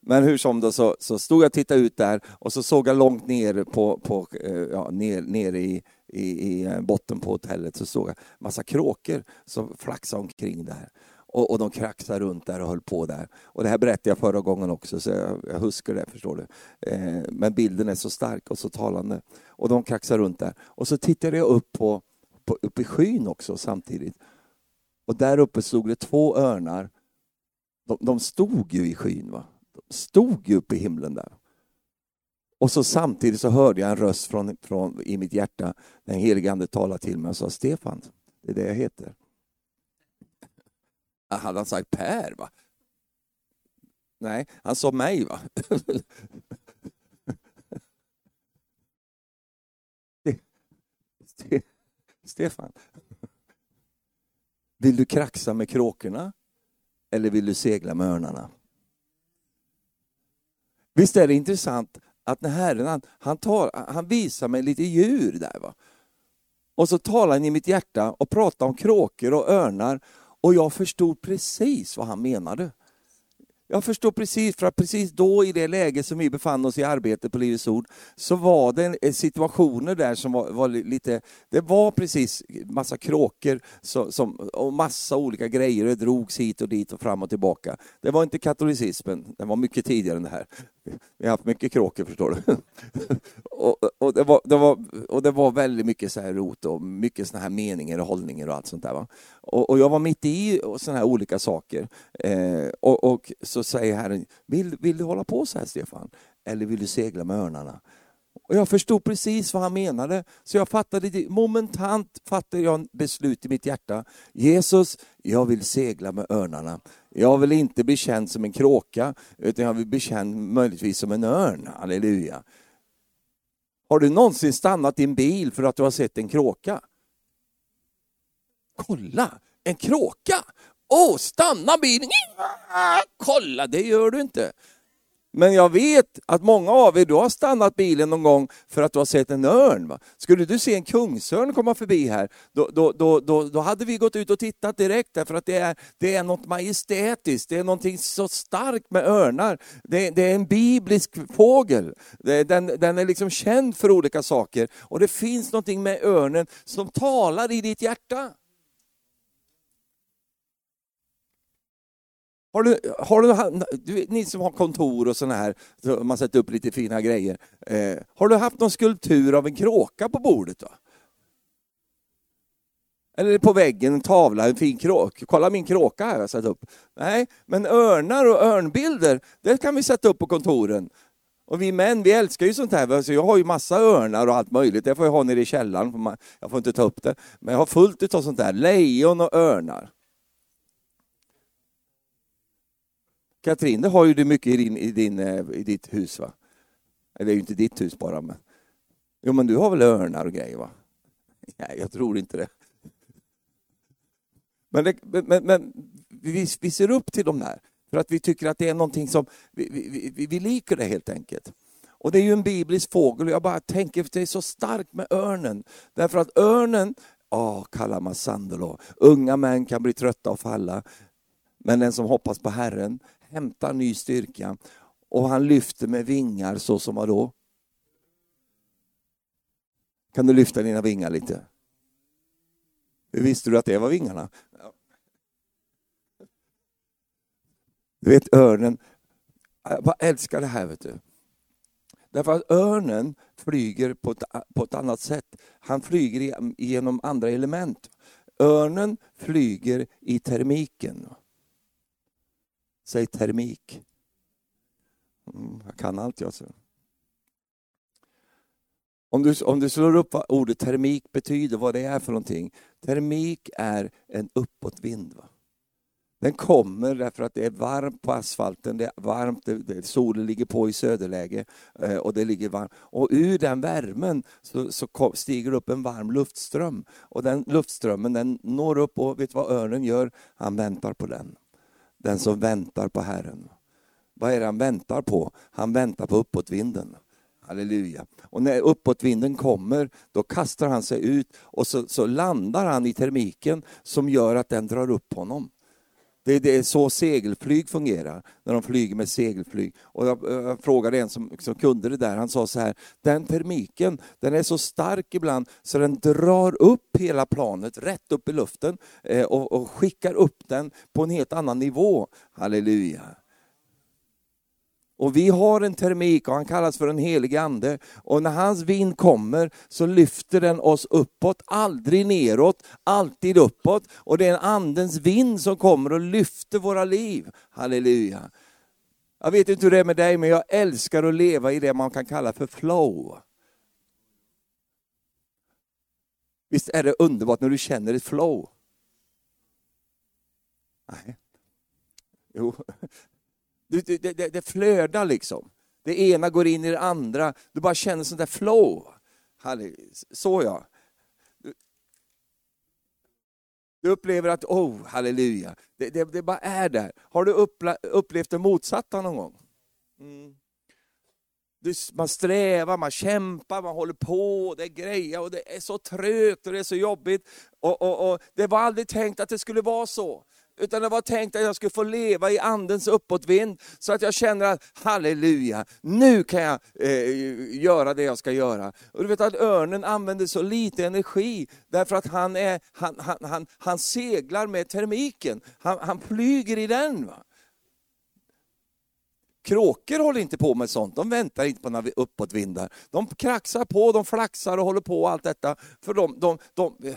Men hur som då så, så stod jag och tittade ut där och så såg jag långt ner på, på eh, ja, ner, ner i, i, i eh, botten på hotellet så såg jag massa kråkor som flaxade omkring där. Och, och de kraxade runt där och höll på där. Och det här berättade jag förra gången också, så jag, jag huskar det, förstår du. Eh, men bilden är så stark och så talande. Och de kraxade runt där. Och så tittade jag upp, på, på, upp i skyn också samtidigt. Och där uppe stod det två örnar. De, de stod ju i skyn, va? De stod ju uppe i himlen där. Och så samtidigt så hörde jag en röst från, från, i mitt hjärta. Den helige Ande talade till mig och sa Stefan, det är det jag heter. Hade han sagt Per? va? Nej, han sa mig. va? Stefan, vill du kraxa med kråkorna eller vill du segla med örnarna? Visst är det intressant att när Herren han, han, tar, han visar mig lite djur där. Va? Och så talar han i mitt hjärta och pratar om kråkor och örnar och jag förstod precis vad han menade. Jag förstår precis, för att precis då i det läge som vi befann oss i arbetet på Livets Ord, så var det eh, situationer där som var, var lite, det var precis massa kråkor som, som, och massa olika grejer, det drogs hit och dit och fram och tillbaka. Det var inte katolicismen, den var mycket tidigare än det här. Vi har haft mycket kråkor förstår du. och, och, det var, det var, och det var väldigt mycket så här rot och mycket såna här meningar och hållningar och allt sånt där. Va? Och, och jag var mitt i såna här olika saker. Eh, och, och, så säger Herren, vill, vill du hålla på så här Stefan? Eller vill du segla med örnarna? Och jag förstod precis vad han menade. Så jag fattade det, momentant fattade jag beslut i mitt hjärta. Jesus, jag vill segla med örnarna. Jag vill inte bli känd som en kråka, utan jag vill bli känd möjligtvis som en örn. Halleluja. Har du någonsin stannat i en bil för att du har sett en kråka? Kolla, en kråka! Åh, oh, stanna bilen! Kolla, det gör du inte. Men jag vet att många av er, du har stannat bilen någon gång för att du har sett en örn. Va? Skulle du se en kungsörn komma förbi här, då, då, då, då, då hade vi gått ut och tittat direkt, därför att det är, det är något majestätiskt, det är något så starkt med örnar. Det, det är en biblisk fågel, det, den, den är liksom känd för olika saker. Och det finns någonting med örnen som talar i ditt hjärta. Har du, har du, du, ni som har kontor och såna här, så man sätter upp lite fina grejer. Eh, har du haft någon skulptur av en kråka på bordet? då? Eller på väggen en tavla, en fin kråka. Kolla min kråka här jag satt upp. Nej, men örnar och örnbilder, det kan vi sätta upp på kontoren. Och vi män, vi älskar ju sånt här. Så jag har ju massa örnar och allt möjligt. Det får jag ha nere i källaren. Jag får inte ta upp det. Men jag har fullt av sånt där. Lejon och örnar. Katrin, det har ju du mycket i, din, i, din, eh, i ditt hus va? Eller det är ju inte ditt hus bara. Men... Jo men du har väl örnar och grejer va? Nej, jag tror inte det. Men, det, men, men vi, vi, ser upp till de där, för att vi tycker att det är någonting som, vi, vi, vi, vi liker det helt enkelt. Och det är ju en biblisk fågel och jag bara tänker, för det är så starkt med örnen. Därför att örnen, åh, kallar sandolo, unga män kan bli trötta och falla. Men den som hoppas på Herren hämtar ny styrka och han lyfter med vingar så som vadå? Kan du lyfta dina vingar lite? Hur visste du att det var vingarna? Du vet örnen, jag älskar det här vet du. Därför att örnen flyger på ett, på ett annat sätt. Han flyger genom andra element. Örnen flyger i termiken. Säg termik. Mm, jag kan allt jag. Så. Om du, om du slår upp vad ordet termik betyder, vad det är för någonting. Termik är en uppåtvind. Va? Den kommer därför att det är varmt på asfalten, det är varmt, det, det, solen ligger på i söderläge eh, och det ligger varmt. Och ur den värmen så, så kom, stiger upp en varm luftström. Och den luftströmmen den når upp och vet du vad örnen gör? Han väntar på den. Den som väntar på Herren. Vad är det han väntar på? Han väntar på uppåtvinden. Halleluja. Och när uppåtvinden kommer, då kastar han sig ut och så, så landar han i termiken som gör att den drar upp honom. Det, det, är så segelflyg fungerar, när de flyger med segelflyg. Och jag, eh, jag frågade en som, som kunde det där, han sa så här, den termiken den är så stark ibland så den drar upp hela planet rätt upp i luften eh, och, och skickar upp den på en helt annan nivå. Halleluja. Och vi har en termik och han kallas för en helig ande. Och när hans vind kommer så lyfter den oss uppåt, aldrig neråt, alltid uppåt. Och det är en andens vind som kommer och lyfter våra liv. Halleluja. Jag vet inte hur det är med dig, men jag älskar att leva i det man kan kalla för flow. Visst är det underbart när du känner ett flow? Nej. Jo, det, det, det flödar liksom. Det ena går in i det andra. Du bara känner sånt där flow. Så ja. Du upplever att, oh halleluja, det, det, det bara är där. Har du upplevt det motsatta någon gång? Mm. Du, man strävar, man kämpar, man håller på, det är grejer och det är så trögt och det är så jobbigt. Och, och, och Det var aldrig tänkt att det skulle vara så. Utan det var tänkt att jag skulle få leva i andens uppåtvind, så att jag känner att halleluja, nu kan jag eh, göra det jag ska göra. Och du vet att örnen använder så lite energi, därför att han, är, han, han, han, han seglar med termiken, han, han flyger i den. Va? Kråkor håller inte på med sånt, de väntar inte på några uppåtvindar. De kraxar på, de flaxar och håller på och allt detta. För de, de, de,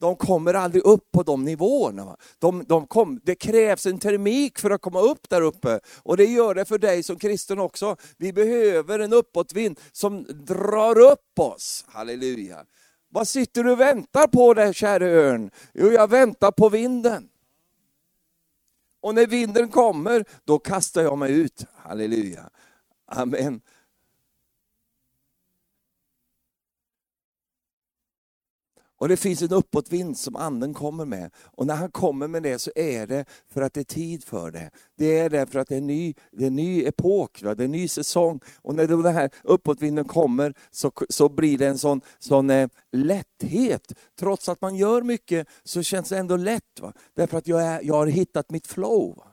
de kommer aldrig upp på de nivåerna. De, de kom, det krävs en termik för att komma upp där uppe. Och det gör det för dig som kristen också. Vi behöver en uppåtvind som drar upp oss. Halleluja. Vad sitter du och väntar på där kära örn? Jo, jag väntar på vinden. Och när vinden kommer, då kastar jag mig ut. Halleluja. Amen. Och det finns en uppåtvind som anden kommer med. Och när han kommer med det så är det för att det är tid för det. Det är det för att det är en ny, det är en ny epok, va? det är en ny säsong. Och när den här uppåtvinden kommer så, så blir det en sån, sån eh, lätthet. Trots att man gör mycket så känns det ändå lätt. Va? Därför att jag, är, jag har hittat mitt flow. Va?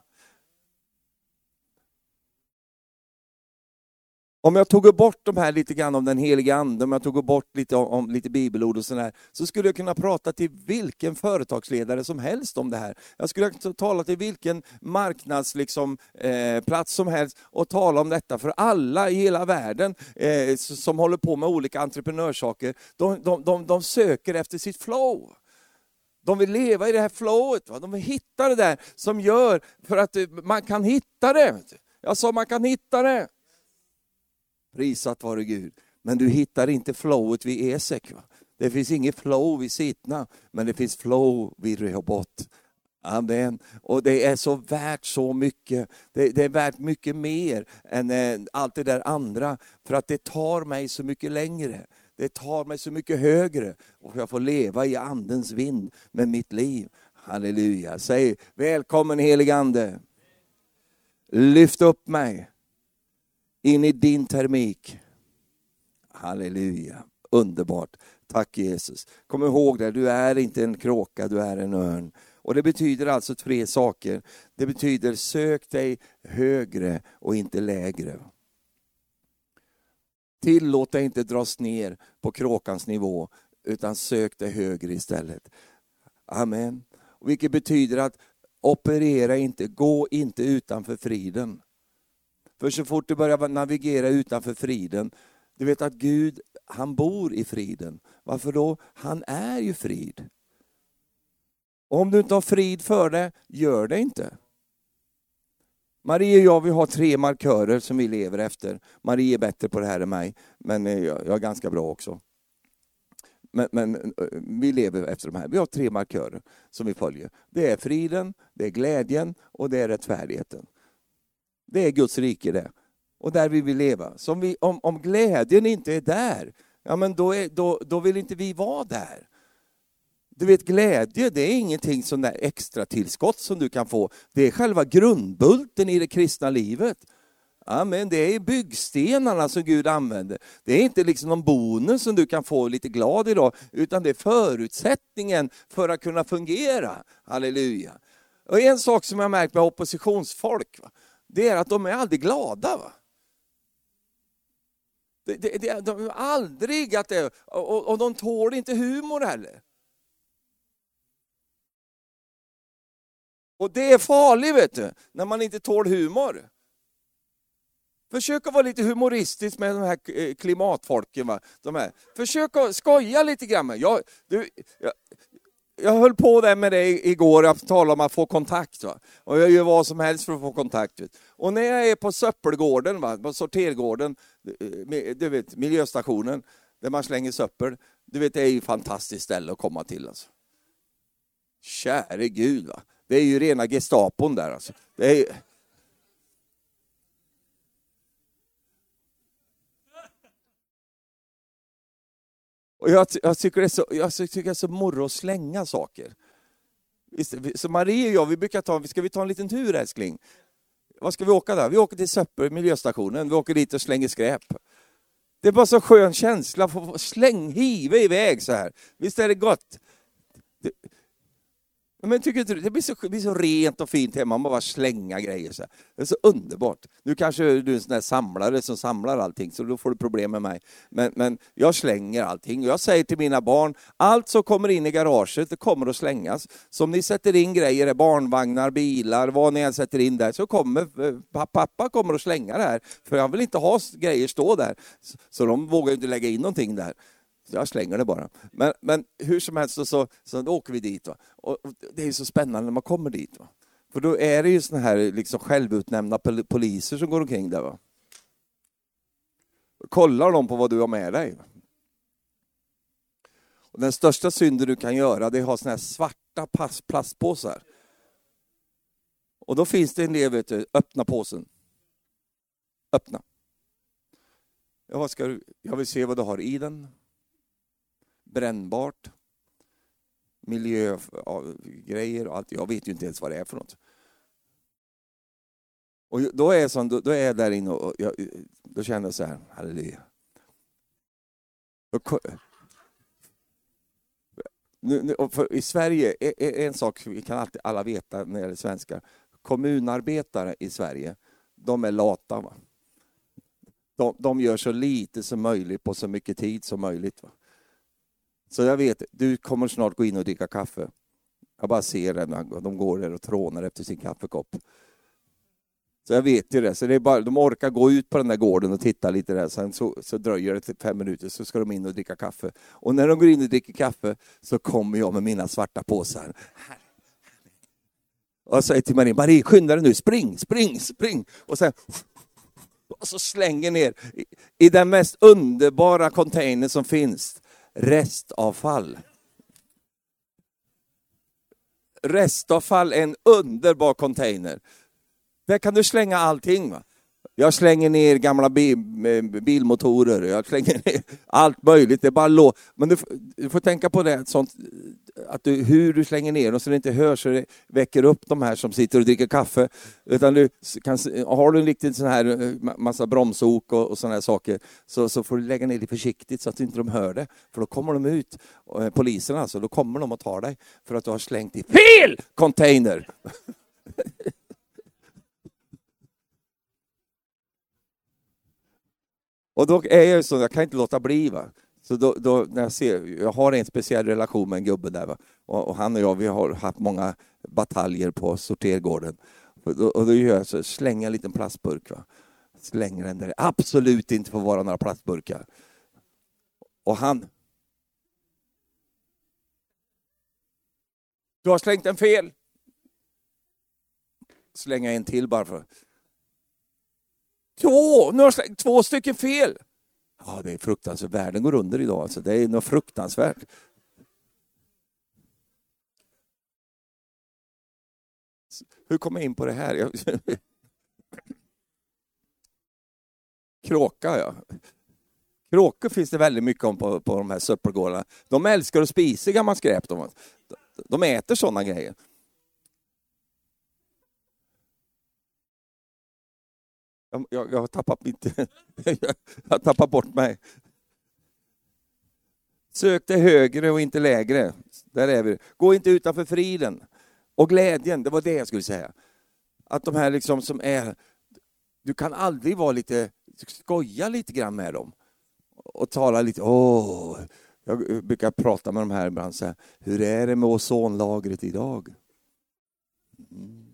Om jag tog bort de här lite grann om den heliga ande, om jag tog bort lite om, om lite bibelord och sådär, så skulle jag kunna prata till vilken företagsledare som helst om det här. Jag skulle kunna tala till vilken marknadsplats liksom, eh, som helst och tala om detta för alla i hela världen eh, som håller på med olika entreprenörssaker. De, de, de, de söker efter sitt flow. De vill leva i det här flowet, va? de vill hitta det där som gör för att eh, man kan hitta det. Jag sa man kan hitta det. Prisat vare Gud. Men du hittar inte flowet vid Esek. Va? Det finns inget flow vid Sitna, men det finns flow vid Rehobot. Amen. Och det är så värt så mycket. Det, det är värt mycket mer än eh, allt det där andra. För att det tar mig så mycket längre. Det tar mig så mycket högre. Och jag får leva i andens vind med mitt liv. Halleluja. Säg välkommen helige ande. Lyft upp mig in i din termik. Halleluja, underbart. Tack Jesus. Kom ihåg det, du är inte en kråka, du är en örn. Och Det betyder alltså tre saker. Det betyder sök dig högre och inte lägre. Tillåt dig inte dras ner på kråkans nivå, utan sök dig högre istället. Amen. Vilket betyder att operera inte, gå inte utanför friden. För så fort du börjar navigera utanför friden, du vet att Gud, han bor i friden. Varför då? Han är ju frid. Om du inte har frid för det, gör det inte. Marie och jag vi har tre markörer som vi lever efter. Marie är bättre på det här än mig, men jag är ganska bra också. Men, men, eh, vi lever efter de här. Vi har tre markörer som vi följer. Det är friden, det är glädjen och det är rättfärdigheten. Det är Guds rike det. Och där vill vi leva. Så om, vi, om, om glädjen inte är där, ja men då, är, då, då vill inte vi vara där. Du vet glädje, det är ingenting som där extra tillskott som du kan få. Det är själva grundbulten i det kristna livet. Amen. Det är byggstenarna som Gud använder. Det är inte liksom någon bonus som du kan få lite glad idag, utan det är förutsättningen för att kunna fungera. Halleluja. Och en sak som jag märkt med oppositionsfolk, va? Det är att de är aldrig glada. Va? Det, det, det, de är aldrig att det, och, och de tål inte humor heller. Och det är farligt vet du, när man inte tål humor. Försök att vara lite humoristisk med de här eh, klimatfolken. Va? De här. Försök att skoja lite grann. Jag, du, jag, jag höll på där med det igår, jag talade om att få kontakt. Va? Och jag gör vad som helst för att få kontakt. Vet. Och när jag är på Söppelgården, va? på sortergården, eh, du vet, miljöstationen, där man slänger söppel. Du vet, det är ju ett fantastiskt ställe att komma till. Alltså. Käre Gud, va? det är ju rena Gestapon där. Alltså. Det är, Och jag, jag, tycker det är så, jag tycker det är så morro att slänga saker. Så Marie och jag, vi brukar ta, ska vi ta en liten tur älskling? Vad ska vi åka där? Vi åker till Söppel, miljöstationen, vi åker dit och slänger skräp. Det är bara så skön känsla, att få släng, hiva iväg så här. Visst är det gott? Men tycker inte det blir så, det blir så rent och fint hemma, man bara slänga grejer. Så Det är så underbart. Nu kanske du är en sån där samlare som samlar allting, så då får du problem med mig. Men, men jag slänger allting. Jag säger till mina barn, allt som kommer in i garaget, det kommer att slängas. Så om ni sätter in grejer, barnvagnar, bilar, vad ni än sätter in där, så kommer eh, pappa kommer att slänga det här. För han vill inte ha grejer stå där. Så de vågar inte lägga in någonting där. Så jag slänger det bara. Men, men hur som helst så, så, så åker vi dit. Va? Och, det är så spännande när man kommer dit. Va? För då är det ju såna här liksom självutnämnda poliser som går omkring där. Va? Kollar de på vad du har med dig. Och den största synden du kan göra det är att ha såna här svarta plastpåsar. Och då finns det en del, vet du, öppna påsen. Öppna. Ja, vad ska du? Jag vill se vad du har i den brännbart, miljögrejer och allt. Jag vet ju inte ens vad det är för något. Och då är jag, sån, då, är jag där inne och jag, då känner jag så här, halleluja. Nu, nu, I Sverige, e, e, en sak vi kan alltid alla veta när det gäller svenskar, kommunarbetare i Sverige, de är lata. Va? de, de gör så lite som möjligt på så mycket tid som möjligt. Va? Så jag vet, du kommer snart gå in och dricka kaffe. Jag bara ser det, de går där och trånar efter sin kaffekopp. Så jag vet ju det. Så det är bara, de orkar gå ut på den där gården och titta lite där. Sen så, så dröjer det till fem minuter så ska de in och dricka kaffe. Och när de går in och dricker kaffe så kommer jag med mina svarta påsar. Och jag säger till Marie, Marie skynda dig nu, spring, spring, spring. Och sen och så slänger ner i, i den mest underbara containern som finns, restavfall. Restavfall är en underbar container. Där kan du slänga allting. Va? Jag slänger ner gamla bilmotorer, jag slänger ner allt möjligt. Det bara lå Men du, du, får tänka på det, sånt, att du, hur du slänger ner dem så det inte hörs så det väcker upp de här som sitter och dricker kaffe. Utan du kan, har du en riktigt sån här eh, massa bromsok och, och såna här saker så, så får du lägga ner det försiktigt så att inte de hör det. För då kommer de ut, eh, poliserna alltså, då kommer de och tar dig för att du har slängt i fel container. Och då är jag så, jag kan inte låta bli. Va? Så då, då, när jag, ser, jag har en speciell relation med en gubbe där. Va? Och, och han och jag vi har haft många bataljer på sortergården. Och då, och då gör jag så, slänger en liten plastburk. Va? Slänger den där absolut inte får vara några plastburkar. Och han... Du har slängt den fel! Slänga en till bara för Två! Nu har slängt två stycken fel! Ja, det är fruktansvärt. Världen går under idag. Alltså. Det är något fruktansvärt. Hur kom jag in på det här? Kråka, ja. Kråkor finns det väldigt mycket om på, på de här söppelgårdarna. De älskar att spisa gammalt skräp. De, de äter sådana grejer. Jag, jag, har tappat mitt... jag har tappat bort mig. Sök det högre och inte lägre. Där är vi. Gå inte utanför friden. Och glädjen, det var det jag skulle säga. Att de här liksom som är... Du kan aldrig vara lite... Skoja lite grann med dem. Och tala lite... Åh, jag brukar prata med de här ibland så här, Hur är det med ozonlagret idag? Mm.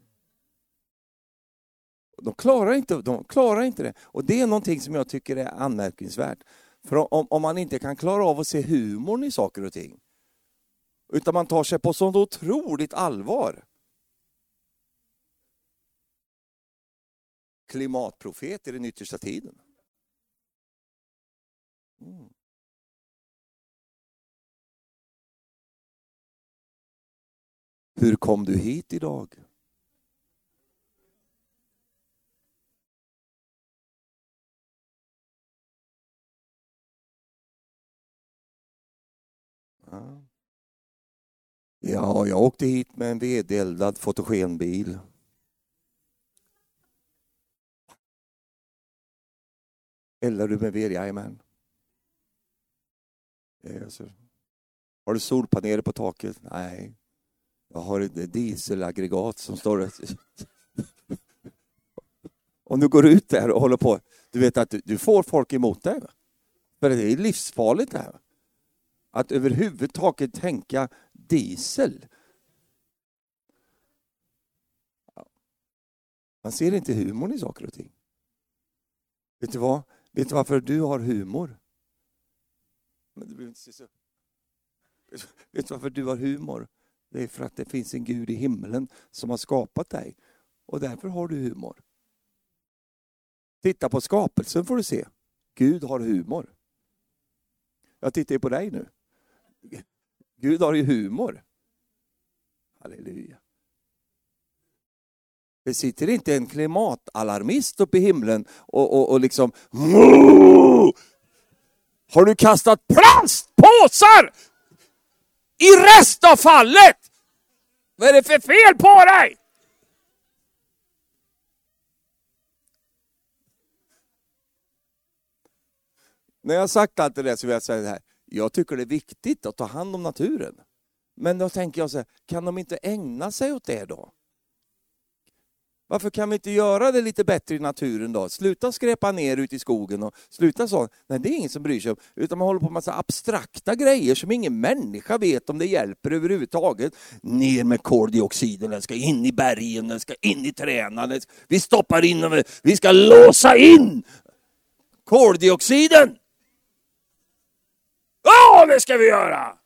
De klarar, inte, de klarar inte det. Och det är någonting som jag tycker är anmärkningsvärt. För om, om man inte kan klara av att se humorn i saker och ting, utan man tar sig på sånt otroligt allvar. Klimatprofet i den yttersta tiden. Mm. Hur kom du hit idag? Ja, jag åkte hit med en vedeldad fotogenbil. Eldar du med ved? Jajamän. Eh, har du solpaneler på taket? Nej. Jag har ett dieselaggregat som står... Om du går ut där och håller på, du vet att du, får folk emot dig. För det är livsfarligt det här att överhuvudtaget tänka diesel. Man ser inte humorn i saker och ting. Vet du vad? Vet du varför du har humor? Men du inte se så. Vet du varför du har humor? Det är för att det finns en Gud i himlen som har skapat dig. Och därför har du humor. Titta på skapelsen får du se. Gud har humor. Jag tittar ju på dig nu. Gud har ju humor. Halleluja. Det sitter inte en klimatalarmist uppe i himlen och, och, och liksom Har du kastat plastpåsar i restavfallet? Vad är det för fel på dig? När jag sagt allt det där så vill jag säga det här. Jag tycker det är viktigt att ta hand om naturen. Men då tänker jag så här, kan de inte ägna sig åt det då? Varför kan vi inte göra det lite bättre i naturen då? Sluta skräpa ner ute i skogen och sluta så. Nej, det är ingen som bryr sig om. Utan man håller på med massa abstrakta grejer som ingen människa vet om det hjälper överhuvudtaget. Ner med koldioxiden, den ska in i bergen, den ska in i träden. Vi stoppar in den, vi ska låsa in koldioxiden! Ja, det ska vi göra!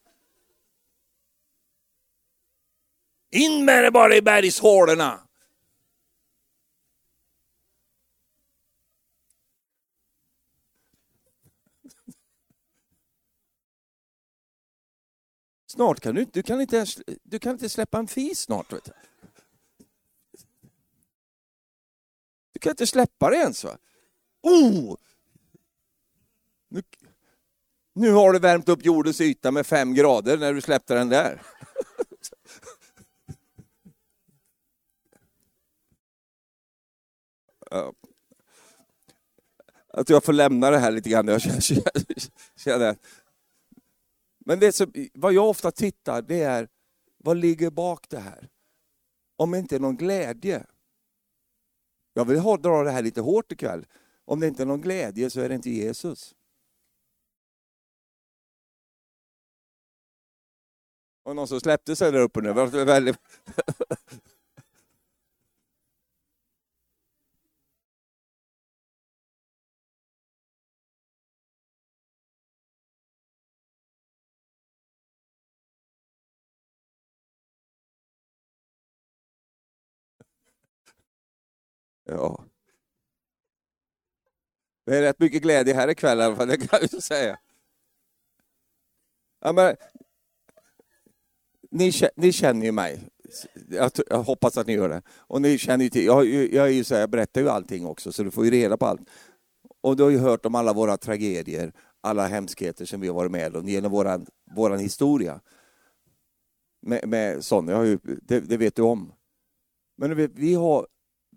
In med det bara i bergshålorna! Snart kan du, du, kan inte, du kan inte släppa en fis snart. Vet du. du kan inte släppa det ens. Va? Oh! Nu, har du värmt upp jordens yta med fem grader när du släppte den där. Att jag får lämna det här lite grann. Jag känner, men det som, vad jag ofta tittar, det är vad ligger bak det här? Om det inte är någon glädje. Jag vill ha, dra det här lite hårt ikväll. Om det inte är någon glädje så är det inte Jesus. Och någon som släppte sig där uppe nu. Väldigt... Ja. Det är rätt mycket glädje här ikväll i alla fall, det kan jag säga. Ja, men, ni, ni känner ju mig. Jag, jag, hoppas att ni gör det. Och ni känner ju till, jag, jag, är ju så här, jag berättar ju allting också, så du får ju reda på allt. Och du har ju hört om alla våra tragedier, alla hemskheter som vi har varit med om genom våran, våran historia. Med, med sån, jag ju, det, det, vet du om. Men vi, vi har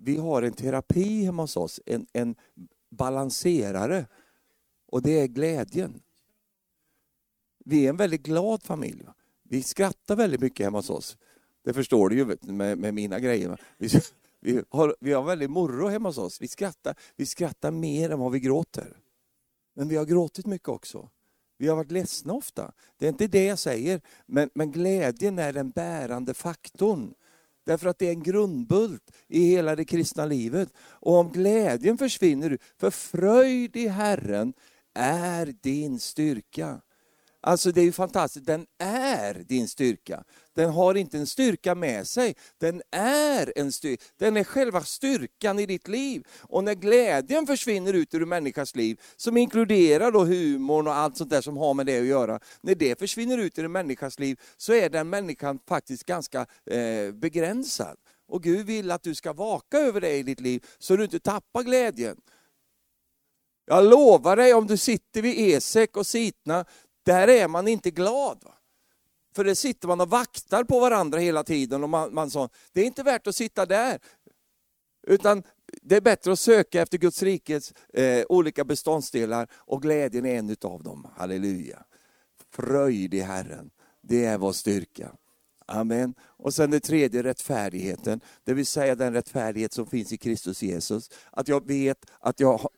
vi har en terapi hemma hos oss, en, en balanserare. Och det är glädjen. Vi är en väldigt glad familj. Vi skrattar väldigt mycket hemma hos oss. Det förstår du ju med, med mina grejer. Vi, vi, har, vi har väldigt morro hemma hos oss. Vi skrattar, vi skrattar mer än vad vi gråter. Men vi har gråtit mycket också. Vi har varit ledsna ofta. Det är inte det jag säger. Men, men glädjen är den bärande faktorn. Därför att det är en grundbult i hela det kristna livet. Och om glädjen försvinner, för fröjd i Herren är din styrka. Alltså det är ju fantastiskt, den är din styrka. Den har inte en styrka med sig, den är en styrka. Den är själva styrkan i ditt liv. Och när glädjen försvinner ut ur en människas liv, som inkluderar då humorn och allt sånt där som har med det att göra. När det försvinner ut ur en människas liv så är den människan faktiskt ganska eh, begränsad. Och Gud vill att du ska vaka över det i ditt liv så du inte tappar glädjen. Jag lovar dig, om du sitter vid Esek och Sitna, där är man inte glad. Va? För det sitter man och vaktar på varandra hela tiden. Och man, man så, det är inte värt att sitta där. Utan det är bättre att söka efter Guds rikets eh, olika beståndsdelar och glädjen är en utav dem. Halleluja. Fröjd i Herren, det är vår styrka. Amen. Och sen det tredje, rättfärdigheten. Det vill säga den rättfärdighet som finns i Kristus Jesus. Att jag vet att jag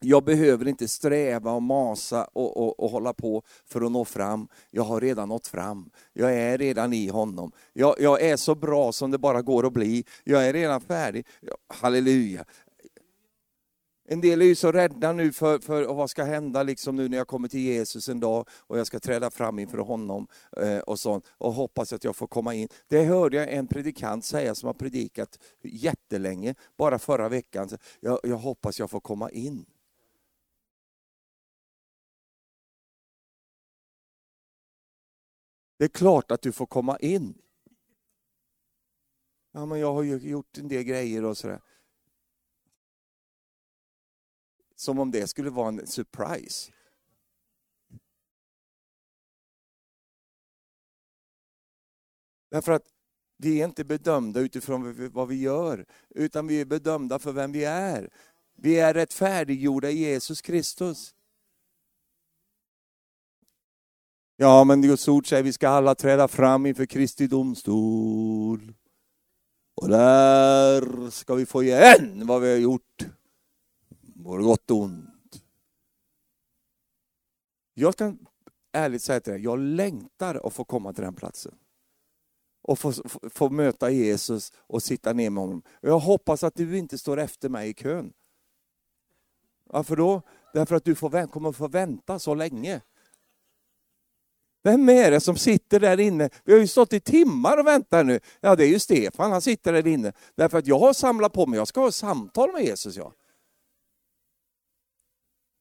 jag behöver inte sträva och masa och, och, och, hålla på för att nå fram. Jag har redan nått fram. Jag är redan i honom. Jag, jag är så bra som det bara går att bli. Jag är redan färdig. Halleluja. En del är ju så rädda nu för, för vad ska hända liksom nu när jag kommer till Jesus en dag och jag ska träda fram inför honom eh, och sånt och hoppas att jag får komma in. Det hörde jag en predikant säga som har predikat jättelänge, bara förra veckan. Jag, jag hoppas jag får komma in. Det är klart att du får komma in. Ja, men jag har ju gjort en del grejer och sådär. Som om det skulle vara en surprise. Därför att vi är inte bedömda utifrån vad vi gör, utan vi är bedömda för vem vi är. Vi är rättfärdiggjorda i Jesus Kristus. Ja, men Guds ord säger vi ska alla träda fram inför Kristi domstol. Och där ska vi få igen vad vi har gjort. Både gott och ont. Jag kan ärligt säga till dig, jag längtar att få komma till den platsen. Och få, få, få möta Jesus och sitta ner med honom. Jag hoppas att du inte står efter mig i kön. Varför då? Därför att du får, kommer få vänta så länge. Vem är det som sitter där inne? Vi har ju stått i timmar och väntat nu. Ja, det är ju Stefan, han sitter där inne. Därför att jag har samlat på mig, jag ska ha samtal med Jesus. Ja.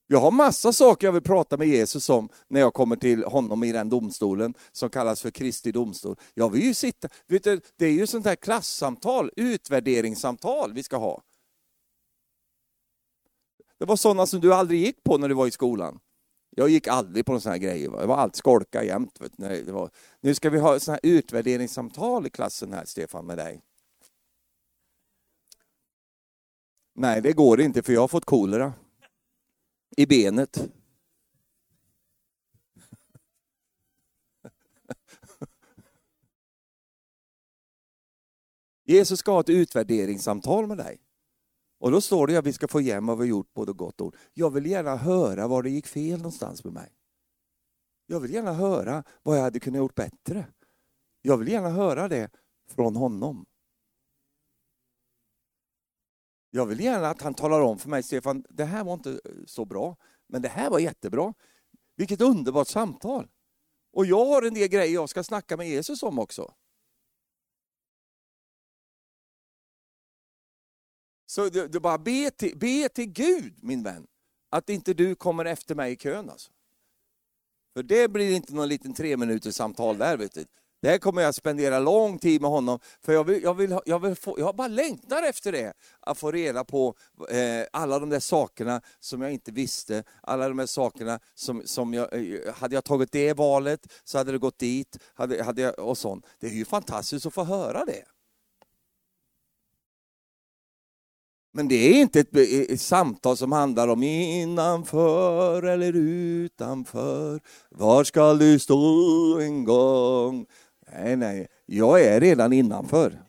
Jag har massa saker jag vill prata med Jesus om när jag kommer till honom i den domstolen som kallas för Kristi domstol. Jag vill ju sitta, vet du, det är ju sånt här klassamtal, utvärderingssamtal vi ska ha. Det var sådana som du aldrig gick på när du var i skolan. Jag gick aldrig på sådana här grejer. Det var allt skolka jämt. Det var, nu ska vi ha sådana här utvärderingssamtal i klassen här, Stefan, med dig. Nej, det går inte för jag har fått kolera i benet. Jesus ska ha ett utvärderingssamtal med dig. Och då står det att vi ska få igen vad vi gjort både gott och ont. Jag vill gärna höra var det gick fel någonstans med mig. Jag vill gärna höra vad jag hade kunnat gjort bättre. Jag vill gärna höra det från honom. Jag vill gärna att han talar om för mig, Stefan, det här var inte eh, så bra, men det här var jättebra. Vilket underbart samtal. Och jag har en del grejer jag ska snacka med Jesus om också. Så du, du bara be till, be till Gud, min vän, att inte du kommer efter mig i kön. Alltså. För det blir inte någon liten tre minuters samtal där. Vet du. Där kommer jag spendera lång tid med honom, för jag, vill, jag, vill, jag, vill få, jag bara längtar efter det. Att få reda på eh, alla de där sakerna som jag inte visste, alla de där sakerna som, som jag, eh, hade jag tagit det valet så hade det gått dit, hade, hade jag, och sånt. Det är ju fantastiskt att få höra det. Men det är inte ett, ett, samtal som handlar om innanför eller utanför. Var ska du stå en gång? Nej, nej, jag är redan innanför.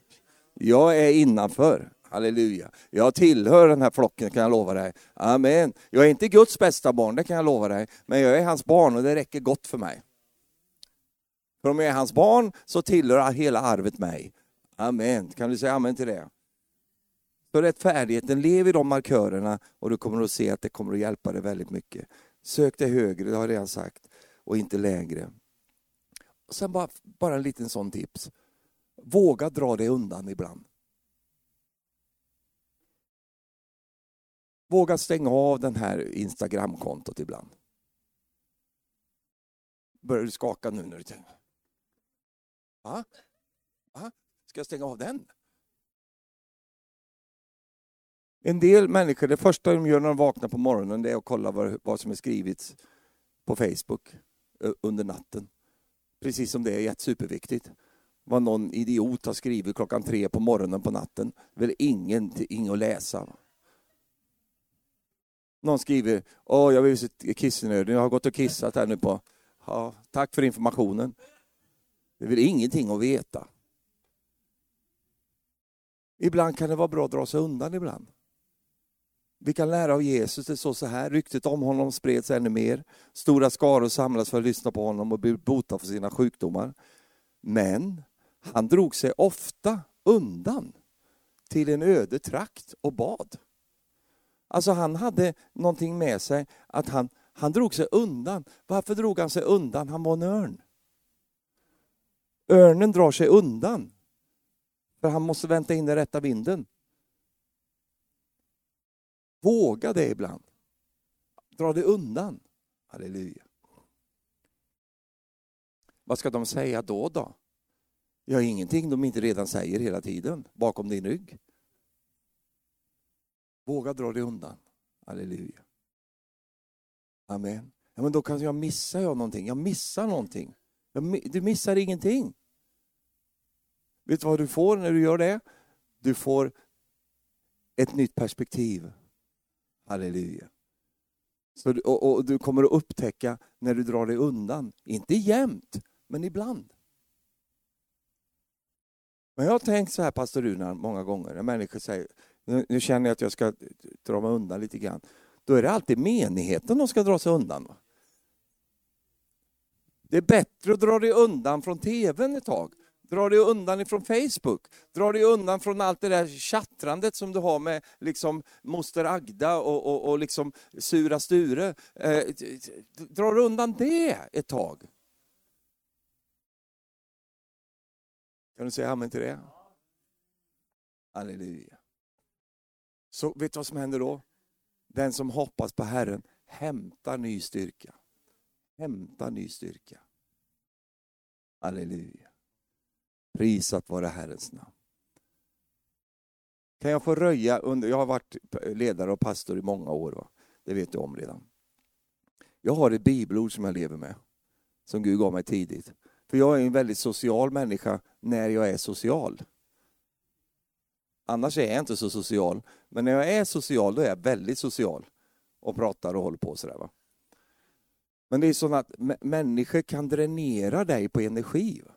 Jag är innanför. Halleluja. Jag tillhör den här flocken kan jag lova dig. Amen. Jag är inte Guds bästa barn, det kan jag lova dig. Men jag är hans barn och det räcker gott för mig. För om jag är hans barn så tillhör hela arvet mig. Amen. Kan du säga amen till det? Så rättfärdigheten, lev i de markörerna och du kommer att se att det kommer att hjälpa dig väldigt mycket. Sök dig högre, det har jag redan sagt, och inte lägre. Och sen bara, bara en liten sån tips. Våga dra dig undan ibland. Våga stänga av den här Instagramkontot ibland. Börjar du skaka nu när du tänker? Va? Va? Ska jag stänga av den? En del människor, det första de gör när de vaknar på morgonen det är att kolla vad, vad som är skrivits på Facebook eh, under natten. Precis som det är superviktigt. Vad någon idiot har skrivit klockan tre på morgonen på natten. Det är väl ingenting att läsa. Någon skriver, åh jag vill så kissnödig, jag har gått och kissat här nu på... Ja, tack för informationen. Det är väl ingenting att veta. Ibland kan det vara bra att dra sig undan ibland. Vi kan lära av Jesus, det står så här, ryktet om honom spreds ännu mer. Stora skaror samlades för att lyssna på honom och bli bota för sina sjukdomar. Men han drog sig ofta undan till en öde trakt och bad. Alltså han hade någonting med sig att han, han drog sig undan. Varför drog han sig undan? Han var en örn. Örnen drar sig undan. För han måste vänta in den rätta vinden. Våga det ibland. Dra det undan. Halleluja. Vad ska de säga då? då? Ja, ingenting de inte redan säger hela tiden bakom din rygg. Våga dra dig undan. Halleluja. Amen. Ja, men då kan jag missa jag någonting. Jag missar någonting. du missar ingenting. Vet du vad du får när du gör det? Du får ett nytt perspektiv. Halleluja. Så, och, och, du kommer att upptäcka när du drar dig undan, inte jämt, men ibland. Men jag har tänkt så här, pastor Runar, många gånger, när människor säger, nu, nu känner jag att jag ska dra mig undan lite grann. Då är det alltid menigheten de ska dra sig undan. Det är bättre att dra dig undan från tvn ett tag. Dra dig undan ifrån Facebook. Dra dig undan från allt det där chattrandet som du har med liksom moster Agda och, och, och liksom sura Sture. Eh, dra dig undan det ett tag. Kan du säga amen till det? Halleluja. Så vet du vad som händer då? Den som hoppas på Herren hämtar ny styrka. Hämtar ny styrka. Halleluja. Prisat vare Herrens namn. Kan jag få röja under, jag har varit ledare och pastor i många år, va? det vet du om redan. Jag har ett bibelord som jag lever med, som Gud gav mig tidigt. För jag är en väldigt social människa när jag är social. Annars är jag inte så social, men när jag är social då är jag väldigt social och pratar och håller på sådär. Va? Men det är så att människor kan dränera dig på energi. Va?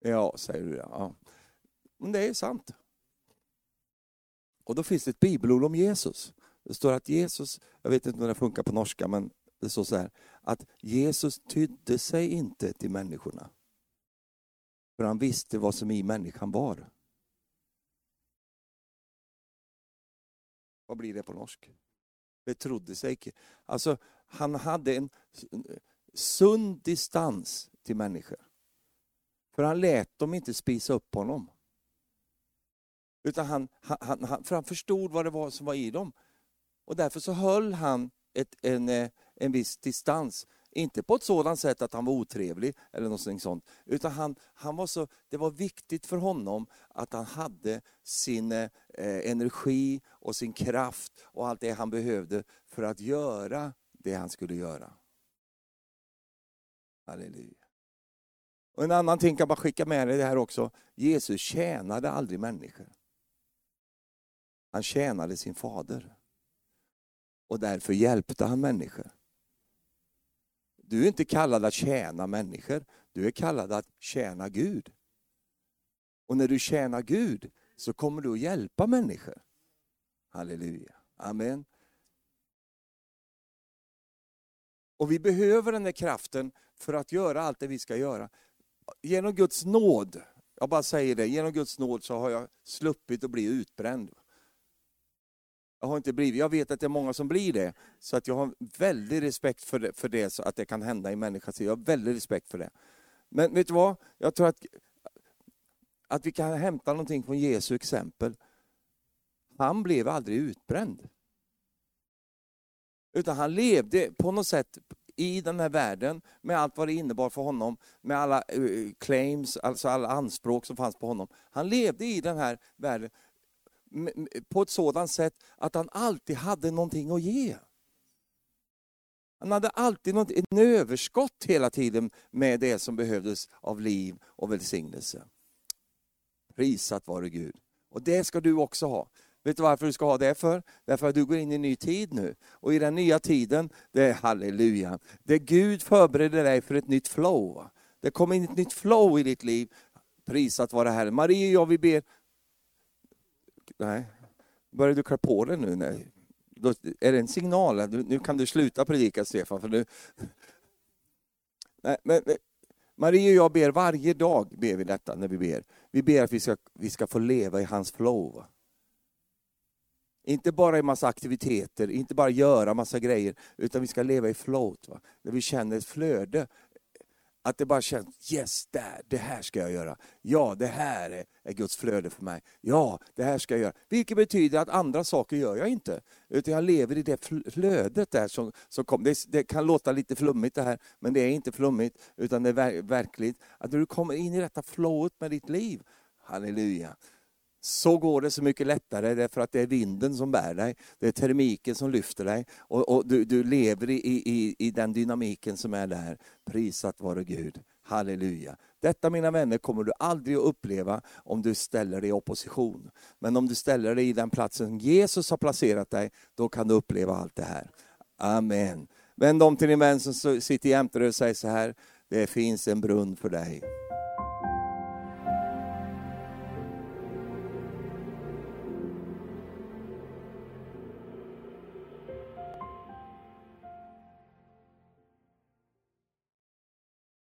Ja, säger du. Ja. Men det är sant. Och då finns det ett bibelord om Jesus. Det står att Jesus, jag vet inte om det funkar på norska, men det står så här, att Jesus tydde sig inte till människorna. För han visste vad som i människan var. Vad blir det på norsk? Betrodde sig icke. Alltså, han hade en sund distans till människor. För han lät dem inte spisa upp honom. Utan han, han, han, för han förstod vad det var som var i dem. Och därför så höll han ett, en, eh, en viss distans. Inte på ett sådant sätt att han var otrevlig eller något sånt. Utan han, han var så, det var viktigt för honom att han hade sin eh, eh, energi och sin kraft och allt det han behövde för att göra det han skulle göra. Halleluja. Och en annan ting kan man skicka med dig det här också. Jesus tjänade aldrig människor. Han tjänade sin fader. Och därför hjälpte han människor. Du är inte kallad att tjäna människor, du är kallad att tjäna Gud. Och när du tjänar Gud så kommer du att hjälpa människor. Halleluja. Amen. Och vi behöver den där kraften för att göra allt det vi ska göra. Genom Guds nåd, jag bara säger det, genom Guds nåd så har jag sluppit att bli utbränd. Jag har inte blivit, jag vet att det är många som blir det, så att jag har väldigt respekt för det, för det så att det kan hända i människans liv. Jag har väldigt respekt för det. Men vet du vad? Jag tror att, att vi kan hämta någonting från Jesu exempel. Han blev aldrig utbränd. Utan han levde på något sätt i den här världen med allt vad det innebar för honom, med alla uh, claims, alltså alla anspråk som fanns på honom. Han levde i den här världen på ett sådant sätt att han alltid hade någonting att ge. Han hade alltid något, en överskott hela tiden med det som behövdes av liv och välsignelse. Prisat vare Gud. Och det ska du också ha. Vet du varför du ska ha det för? Därför att du går in i en ny tid nu. Och i den nya tiden, det är halleluja, det Gud förbereder dig för ett nytt flow. Det kommer in ett nytt flow i ditt liv. Prisat vare Herren. Marie och jag, vi ber Nej. Börjar du klä på dig nu? Nej. Då är det en signal? Nu kan du sluta predika, Stefan. För nu... Nej, men, Marie och jag ber varje dag ber vi detta när vi ber. Vi ber att vi ska, vi ska få leva i hans flow. Inte bara i massa aktiviteter, inte bara göra massa grejer, utan vi ska leva i float. Va? Där vi känner ett flöde att det bara känns, yes, där, det här ska jag göra. Ja, det här är, är Guds flöde för mig. Ja, det här ska jag göra. Vilket betyder att andra saker gör jag inte. Utan jag lever i det flödet där som, som kom. Det, det, kan låta lite flummigt det här, men det är inte flummigt, utan det är ver verkligt. Att när du kommer in i detta flowet med ditt liv, halleluja, så går det så mycket lättare därför att det är vinden som bär dig, det är termiken som lyfter dig och, och du, du, lever i, i, i den dynamiken som är där. Prisat vare Gud. Halleluja. Detta mina vänner kommer du aldrig att uppleva om du ställer dig i opposition. Men om du ställer dig i den platsen Jesus har placerat dig, då kan du uppleva allt det här. Amen. Vänd om till din vän som sitter jämte dig och säger så här, det finns en brunn för dig.